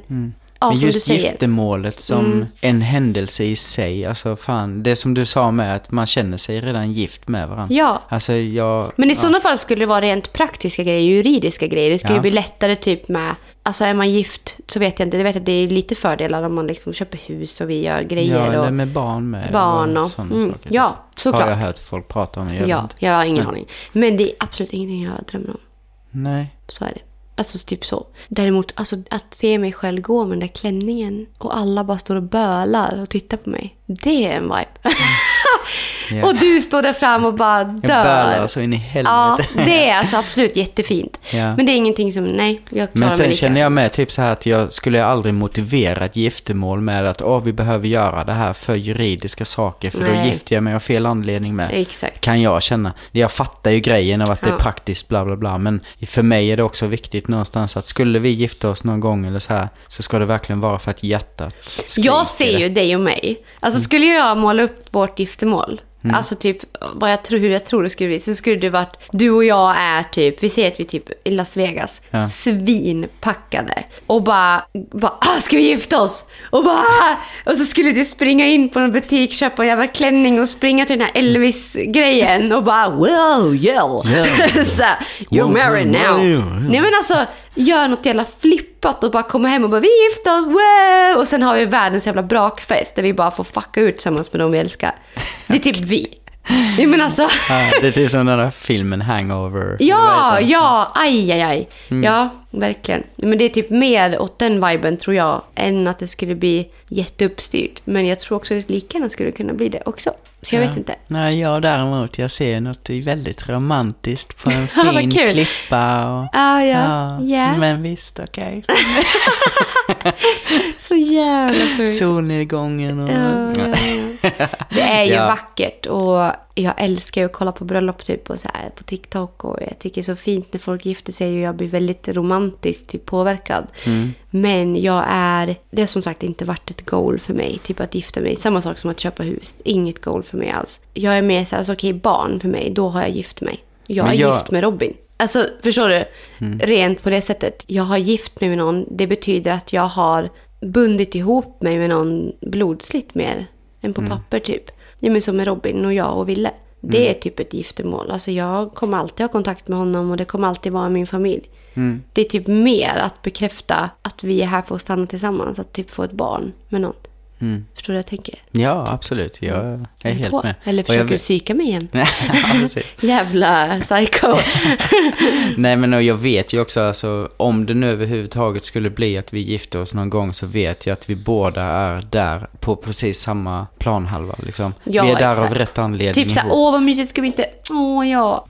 Speaker 2: ja,
Speaker 1: Men just.
Speaker 2: Mm.
Speaker 1: giftermålet som en händelse i sig, alltså fan, det som du sa med att man känner sig redan gift med varandra.
Speaker 2: Ja.
Speaker 1: Alltså jag...
Speaker 2: Men i sådana fall skulle det vara rent praktiska grejer, juridiska grejer. Det skulle
Speaker 1: Ja.
Speaker 2: bli lättare typ med... Alltså är man gift så vet jag inte. Jag vet att det är lite fördelar om man liksom köper hus och vi gör grejer.
Speaker 1: Ja, eller
Speaker 2: och
Speaker 1: med barn med.
Speaker 2: barn
Speaker 1: och
Speaker 2: och...
Speaker 1: sådana
Speaker 2: Mm,
Speaker 1: saker.
Speaker 2: ja,
Speaker 1: Har
Speaker 2: såklart.
Speaker 1: jag hört folk prata om. Jag
Speaker 2: Ja, jag har ingen aning. Men det är absolut ingenting jag drömmer om.
Speaker 1: Nej.
Speaker 2: Så är det. Alltså typ så. Däremot, alltså att se mig själv gå med den där klänningen och alla bara står och bölar och tittar på mig. Det är en vibe.
Speaker 1: Mm. [laughs]
Speaker 2: och du står där fram och bara
Speaker 1: Jag bölar
Speaker 2: dör.
Speaker 1: så in i
Speaker 2: Ja,
Speaker 1: helvete.
Speaker 2: det är alltså [laughs] absolut jättefint.
Speaker 1: Ja.
Speaker 2: Men det är ingenting som, nej, jag klarar
Speaker 1: Men
Speaker 2: mig
Speaker 1: sen
Speaker 2: lika.
Speaker 1: känner jag med typ så här att jag skulle aldrig motivera ett giftermål med att åh, vi behöver göra det här för juridiska saker för då
Speaker 2: Nej.
Speaker 1: gifter jag mig av fel anledning med.
Speaker 2: Exakt.
Speaker 1: Kan jag känna. Jag fattar ju grejen av att det är
Speaker 2: Ja.
Speaker 1: praktiskt bla bla bla. Men för mig är det också viktigt någonstans att skulle vi gifta oss någon gång eller så här så ska det verkligen vara för att hjärtat skriker.
Speaker 2: Jag ser ju dig och mig. Alltså skulle jag måla upp vårt giftermål,
Speaker 1: Mm.
Speaker 2: alltså typ vad jag tror, hur jag tror det skulle bli, så skulle det varit, du och jag är typ, vi säger att vi är typ i Las Vegas,
Speaker 1: Ja.
Speaker 2: svinpackade. Och bara, bara ah, ska vi gifta oss? Och bara, ah! Och så skulle du springa in på en butik, köpa en jävla klänning och springa till den här Elvis-grejen och bara wow, yeah.
Speaker 1: Yeah. [laughs]
Speaker 2: så you're married now. Nej men alltså, gör något jävla flippat och bara komma hem och bara vi gifter oss, wow! Och sen har vi världens jävla brakfest där vi bara får fucka ut tillsammans med de vi älskar. Det är typ vi. Nej men alltså,
Speaker 1: Ja, det är typ som den där filmen Hangover.
Speaker 2: ja, ja, aj, aj, aj.
Speaker 1: Mm.
Speaker 2: Ja, verkligen. Men det är typ mer åt den viben tror jag, än att det skulle bli jätteuppstyrt. Men jag tror också att lika gärna skulle kunna bli det också. Så jag
Speaker 1: Ja.
Speaker 2: vet inte.
Speaker 1: Nej, jag däremot, jag ser något väldigt romantiskt på en [laughs] fin klippa och...
Speaker 2: Ah, ja, ja.
Speaker 1: Men visst, okej. [laughs]
Speaker 2: Så jävla sjukt.
Speaker 1: Solnedgången och...
Speaker 2: Ja, ja. Det är ju [laughs]
Speaker 1: Ja.
Speaker 2: vackert och jag älskar ju att kolla på bröllop typ och så här på TikTok och jag tycker det är så fint när folk gifter sig och jag blir väldigt romantiskt typ påverkad.
Speaker 1: Mm.
Speaker 2: Men jag är, det har som sagt inte varit ett goal för mig, typ att gifta mig. Samma sak som att köpa hus, inget goal för mig alls. Jag är mer så här, alltså, okej barn för mig, då har jag gift mig. Jag
Speaker 1: Men
Speaker 2: är
Speaker 1: jag-
Speaker 2: gift med Robin. Alltså, förstår du?
Speaker 1: Mm.
Speaker 2: Rent på det sättet. Jag har gift mig med någon. Det betyder att jag har bundit ihop mig med någon blodsligt mer än på papper typ. Ja, men som med Robin och jag och Ville. Det är typ ett giftermål. Alltså jag kommer alltid ha kontakt med honom och det kommer alltid vara min familj. Det är typ mer att bekräfta att vi är här för att stanna tillsammans. Att typ få ett barn med någon. Förstår du vad jag tänker?
Speaker 1: Ja, absolut. Jag är helt
Speaker 2: På.
Speaker 1: med.
Speaker 2: Eller
Speaker 1: jag
Speaker 2: försöker du
Speaker 1: vet-
Speaker 2: psyka mig igen? [laughs]
Speaker 1: ja. [laughs]
Speaker 2: Jävla psycho. [laughs]
Speaker 1: Nej, men och jag vet ju också, alltså, om det nu överhuvudtaget skulle bli att vi gifter oss någon gång så vet jag att vi båda är där på precis samma planhalva. Liksom.
Speaker 2: Ja,
Speaker 1: vi är där
Speaker 2: exakt.
Speaker 1: av rätt anledning
Speaker 2: Typ såhär,
Speaker 1: ihop.
Speaker 2: åh vad mysigt, ska vi inte... Åh ja.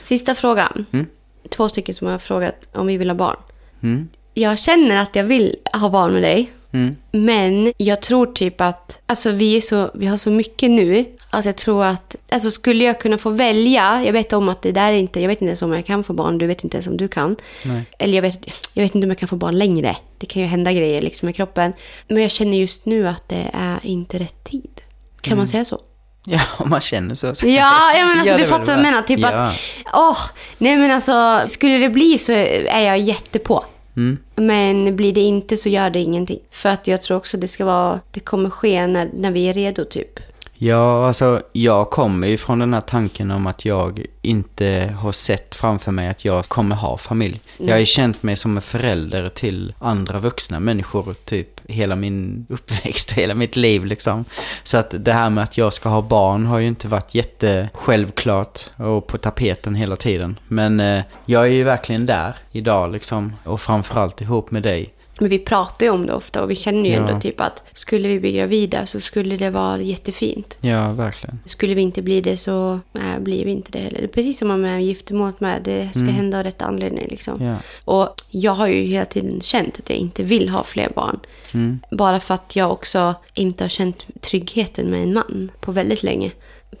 Speaker 2: Sista frågan.
Speaker 1: Mm.
Speaker 2: Två stycken som har frågat om vi vill ha barn.
Speaker 1: Mm.
Speaker 2: Jag känner att jag vill ha barn med dig.
Speaker 1: Mm.
Speaker 2: Men jag tror typ att, alltså vi, är så, vi har så mycket nu. Att jag tror att, alltså skulle jag kunna få välja, jag vet om att det där är inte, jag vet inte ens om jag kan få barn, du vet inte ens om du kan.
Speaker 1: Nej.
Speaker 2: Eller jag vet, jag vet inte om jag kan få barn längre. Det kan ju hända grejer liksom med kroppen. Men jag känner just nu att det är inte rätt tid. Kan
Speaker 1: Mm.
Speaker 2: man säga så? [laughs]
Speaker 1: Ja, om man känner så. så.
Speaker 2: Ja, jag menar, alltså, [laughs]
Speaker 1: Ja,
Speaker 2: du fattar vad jag menar. Typ
Speaker 1: Ja.
Speaker 2: att, åh, nej men alltså, skulle det bli så är jag jättepå.
Speaker 1: Mm.
Speaker 2: Men blir det inte så gör det ingenting. För att jag tror också det ska vara, det kommer ske när, när vi är redo typ.
Speaker 1: Ja, alltså jag kommer ju från den här tanken om att jag inte har sett framför mig att jag kommer ha familj. Jag har ju känt mig som en förälder till andra vuxna människor typ hela min uppväxt och hela mitt liv liksom. Så att det här med att jag ska ha barn har ju inte varit jättesjälvklart och på tapeten hela tiden. Men eh, jag är ju verkligen där idag liksom och framförallt ihop med dig.
Speaker 2: Men vi pratar ju om det ofta och vi känner ju
Speaker 1: Ja.
Speaker 2: ändå typ att skulle vi bli gravida så skulle det vara jättefint.
Speaker 1: Ja, verkligen.
Speaker 2: Skulle vi inte bli det så nej, blir vi inte det heller. Det är precis som med giftermålet med. Det ska hända av rätt anledning liksom.
Speaker 1: Ja.
Speaker 2: Och jag har ju hela tiden känt att jag inte vill ha fler barn.
Speaker 1: Mm.
Speaker 2: Bara för att jag också inte har känt tryggheten med en man på väldigt länge.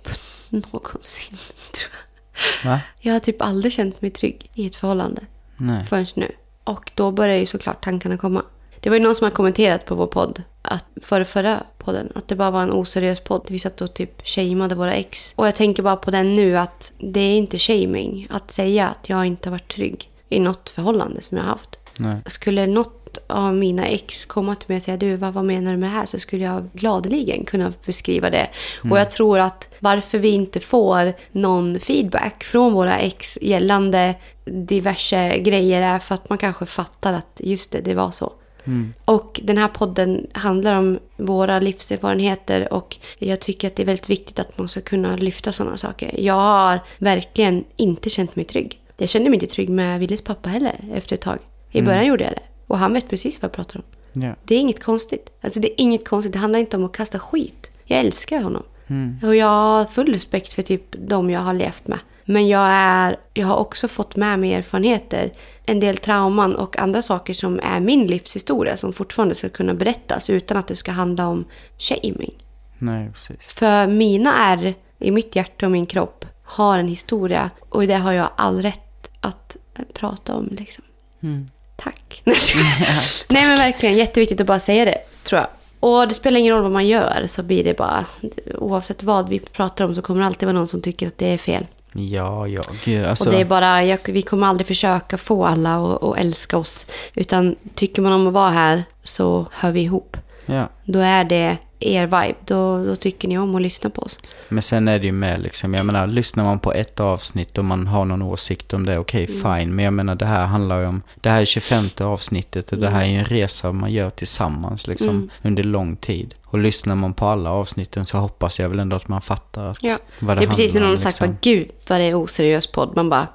Speaker 2: [laughs] Någonsin, tror jag.
Speaker 1: Va?
Speaker 2: Jag har typ aldrig känt mig trygg i ett förhållande
Speaker 1: Nej.
Speaker 2: förrän nu. Och då börjar ju såklart tankarna komma. Det var ju någon som har kommenterat på vår podd, att, för förra podden, att det bara var en oseriös podd. Vi satt och typ shameade våra ex. Och jag tänker bara på den nu, att det är inte shaming att säga att jag inte har varit trygg i något förhållande som jag har haft.
Speaker 1: Nej.
Speaker 2: Skulle något av mina ex komma till mig och säga du, vad, vad menar du med det här? Så skulle jag gladeligen kunna beskriva det. Och jag tror att varför vi inte får någon feedback från våra ex gällande diverse grejer är för att man kanske fattar att just det, det var så. Och den här podden handlar om våra livserfarenheter och jag tycker att det är väldigt viktigt att man ska kunna lyfta sådana saker. Jag har verkligen inte känt mig trygg. Jag kände mig inte trygg med Willes pappa heller efter ett tag. I början gjorde jag det. Och han vet precis vad jag pratar om.
Speaker 1: Ja.
Speaker 2: Det är inget konstigt. Alltså det är inget konstigt. Det handlar inte om att kasta skit. Jag älskar honom. Och jag har full respekt för typ de jag har levt med. Men jag, är, jag har också fått med mig erfarenheter, en del trauman och andra saker som är min livshistoria som fortfarande ska kunna berättas utan att det ska handla om shaming.
Speaker 1: Nej, precis.
Speaker 2: För mina ärr i mitt hjärta och min kropp har en historia och det har jag all rätt att prata om. Liksom. Tack. [laughs] Nej men verkligen jätteviktigt att bara säga det, tror jag. Och det spelar ingen roll vad man gör så blir det bara, oavsett vad vi pratar om så kommer det alltid vara någon som tycker att det är fel.
Speaker 1: Ja, ja, gud. Alltså,
Speaker 2: Och det är bara, jag, vi kommer aldrig försöka få alla att att älska oss. Utan tycker man om att vara här så hör vi ihop.
Speaker 1: ja.
Speaker 2: Då är det er vibe. Då, då tycker ni om att lyssna på oss.
Speaker 1: Men sen är det ju med liksom, jag menar, lyssnar man på ett avsnitt och man har någon åsikt om det, okej,
Speaker 2: Mm.
Speaker 1: fine. Men jag menar, det här handlar ju om, det här är 25 avsnittet och det här är ju
Speaker 2: Mm.
Speaker 1: en resa man gör tillsammans liksom, under lång tid. Och lyssnar man på alla avsnitten så hoppas jag väl ändå att man fattar att,
Speaker 2: Ja.
Speaker 1: vad det,
Speaker 2: Det är precis när någon har sagt
Speaker 1: liksom.
Speaker 2: bara, gud vad det är oseriös podd. Man bara,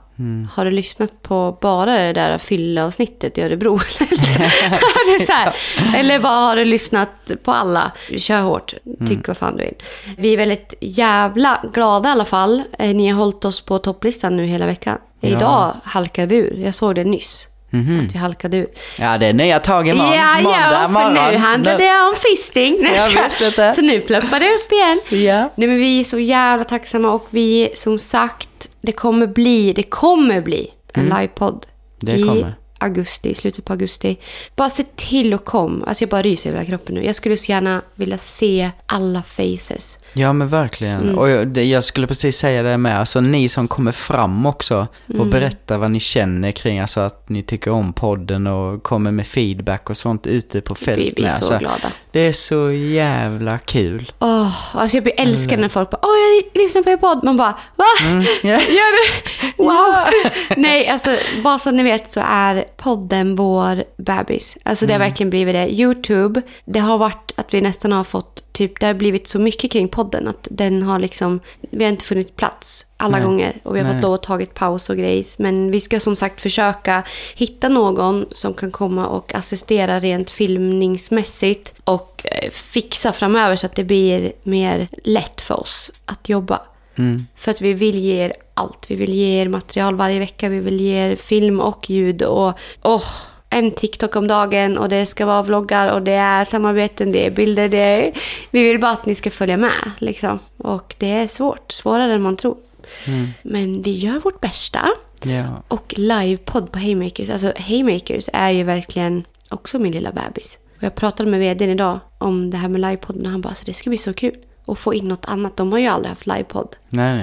Speaker 2: har du lyssnat på bara det där fyllavsnittet i Örebro? [laughs] Eller bara har du lyssnat på alla? Kör hårt, tyck vad fan du vill. Vi är väldigt jävla glada i alla fall. Eh, Ni har hållit oss på topplistan nu hela veckan.
Speaker 1: Ja.
Speaker 2: Idag halkade vi ur. Jag såg det nyss. Att vi halkade ur.
Speaker 1: Ja, det är nya tag imorgon.
Speaker 2: Ja,
Speaker 1: Måndag
Speaker 2: ja, för
Speaker 1: morgon.
Speaker 2: nu handlar det om fisting.
Speaker 1: Inte.
Speaker 2: Så nu pluppar det upp igen.
Speaker 1: Ja.
Speaker 2: Nej, men vi är så jävla tacksamma och vi, som sagt, det kommer bli, det kommer bli en livepodd.
Speaker 1: Mm. Det
Speaker 2: I
Speaker 1: kommer.
Speaker 2: augusti, i slutet på augusti. Bara se till att komma. Alltså jag bara ryser över hela kroppen nu. Jag skulle så gärna vilja se alla faces.
Speaker 1: Ja men verkligen.
Speaker 2: Mm.
Speaker 1: Och jag, jag skulle precis säga det med, alltså ni som kommer fram också
Speaker 2: Mm.
Speaker 1: och berättar vad ni känner kring, alltså att ni tycker om podden och kommer med feedback och sånt ute på fält
Speaker 2: Vi blir så
Speaker 1: Alltså,
Speaker 2: glada.
Speaker 1: Det är så jävla kul.
Speaker 2: Åh, alltså jag blir älskad när folk bara Åh, jag lyssnar på er podd. Man bara Va?
Speaker 1: Ja. [laughs]
Speaker 2: Gör du? Wow! [laughs] Nej, alltså bara så ni vet så är podden vår bebis. Alltså det har verkligen blivit det. YouTube, det har varit att vi nästan har fått typ, det har blivit så mycket kring podden att den har liksom, vi har inte funnit plats alla
Speaker 1: Nej.
Speaker 2: gånger och vi har
Speaker 1: Nej.
Speaker 2: fått lov att tagit paus och grejs. Men vi ska som sagt försöka hitta någon som kan komma och assistera rent filmningsmässigt och eh, fixa framöver så att det blir mer lätt för oss att jobba.
Speaker 1: Mm.
Speaker 2: För att vi vill ge er allt. Vi vill ge er material varje vecka. Vi vill ge er film och ljud. Och åh, en TikTok om dagen och det ska vara vloggar och det är samarbeten, det är bilder. Det är... Vi vill bara att ni ska följa med. Liksom. Och det är svårt. Svårare än man tror. Men vi gör vårt bästa.
Speaker 1: Ja.
Speaker 2: Och livepodd på Haymakers. Alltså Haymakers är ju verkligen också min lilla bebis. Och jag pratade med vdn idag om det här med livepodden och han bara, alltså det ska bli så kul. Och få in något annat. De har ju aldrig haft livepodd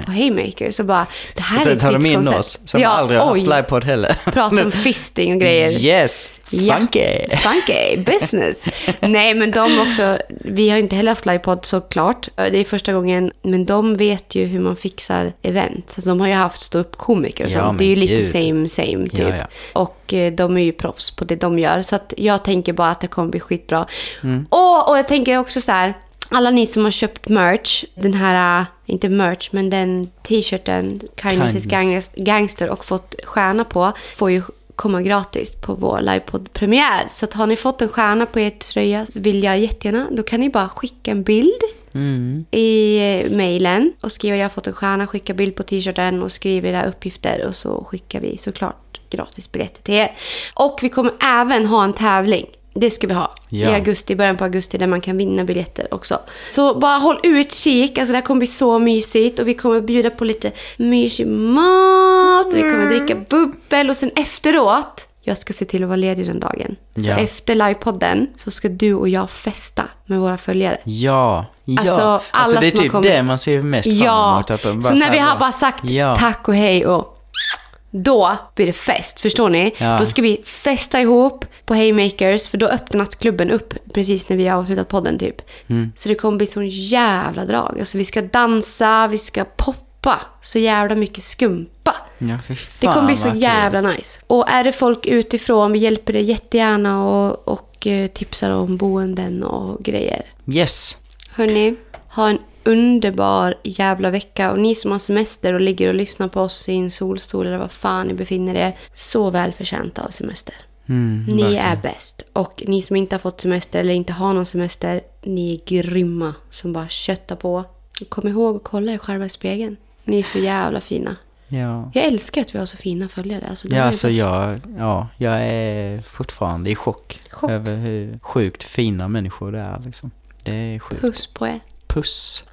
Speaker 2: på Haymaker. Så bara, det här är
Speaker 1: Sen
Speaker 2: ett
Speaker 1: tar de in
Speaker 2: koncept.
Speaker 1: oss som aldrig har
Speaker 2: oj,
Speaker 1: haft livepodd heller.
Speaker 2: Prata om [laughs] fisting och grejer.
Speaker 1: Yes!
Speaker 2: Ja.
Speaker 1: Funky!
Speaker 2: Funky business. Nej, men de också, vi har inte heller haft livepodd såklart. Det är första gången, men de vet ju hur man fixar event. Så de har ju haft ståuppkomiker och
Speaker 1: Ja,
Speaker 2: sånt. Det är ju lite
Speaker 1: gud.
Speaker 2: same same typ.
Speaker 1: Ja, ja.
Speaker 2: Och eh, de är ju proffs på det de gör. Så jag tänker bara att det kommer bli skitbra.
Speaker 1: Mm.
Speaker 2: Och, och jag tänker också så här. Alla ni som har köpt merch, den här, äh, inte merch, men den t-shirten, Kindness is
Speaker 1: Kindness.
Speaker 2: Gangster och fått stjärna på, får ju komma gratis på vår livepodd-premiär. Så att har ni fått en stjärna på er tröja så vill jag jättegärna, då kan ni bara skicka en bild
Speaker 1: Mm.
Speaker 2: i eh, mejlen och skriva jag har fått en stjärna, skicka bild på t-shirten och skriv era uppgifter och så skickar vi såklart gratis biljetter till er. Och vi kommer även ha en tävling. Det ska vi ha
Speaker 1: Ja.
Speaker 2: i augusti, början på augusti där man kan vinna biljetter också. Så bara håll utkik, alltså det här kommer bli så mysigt och vi kommer bjuda på lite mysig mat, vi kommer dricka bubbel och sen efteråt Jag ska se till att vara ledig den dagen. Så
Speaker 1: Ja.
Speaker 2: efter livepodden så ska du och jag festa med våra följare.
Speaker 1: Ja, ja.
Speaker 2: Alltså, alla
Speaker 1: det är typ
Speaker 2: kommit-
Speaker 1: det man ser mest fram
Speaker 2: Ja,
Speaker 1: emot. De bara
Speaker 2: så när vi har
Speaker 1: bara-
Speaker 2: bara sagt
Speaker 1: Ja.
Speaker 2: tack och hej och då blir det fest, förstår ni?
Speaker 1: Ja.
Speaker 2: Då ska vi festa ihop på Haymakers, för då öppnar nattklubben upp precis när vi har avslutat podden typ.
Speaker 1: Mm.
Speaker 2: Så det kommer bli sån jävla drag. Alltså vi ska dansa, vi ska poppa, så jävla mycket skumpa.
Speaker 1: Ja, fy
Speaker 2: Det
Speaker 1: fan,
Speaker 2: kommer bli så
Speaker 1: vad kul.
Speaker 2: jävla nice. Och är det folk utifrån, vi hjälper dig jättegärna och, och eh, tipsar om boenden och grejer.
Speaker 1: Yes.
Speaker 2: Hörni, ha en underbar jävla vecka. Och ni som har semester och ligger och lyssnar på oss i en solstol eller vad fan ni befinner er. Så välförtjänta av semester.
Speaker 1: Mm,
Speaker 2: Ni
Speaker 1: verkligen.
Speaker 2: är bäst. Och ni som inte har fått semester eller inte har någon semester, ni är grymma som bara köttar på. Och kom ihåg att kolla er själva i spegeln. Ni är så jävla fina.
Speaker 1: Ja.
Speaker 2: Jag älskar att vi har så fina följare. Alltså,
Speaker 1: Ja, alltså
Speaker 2: bäst.
Speaker 1: jag, ja, jag är fortfarande i chock,
Speaker 2: Chock.
Speaker 1: över hur sjukt fina människor det är liksom. Det är sjukt.
Speaker 2: Puss på er.
Speaker 1: Puss.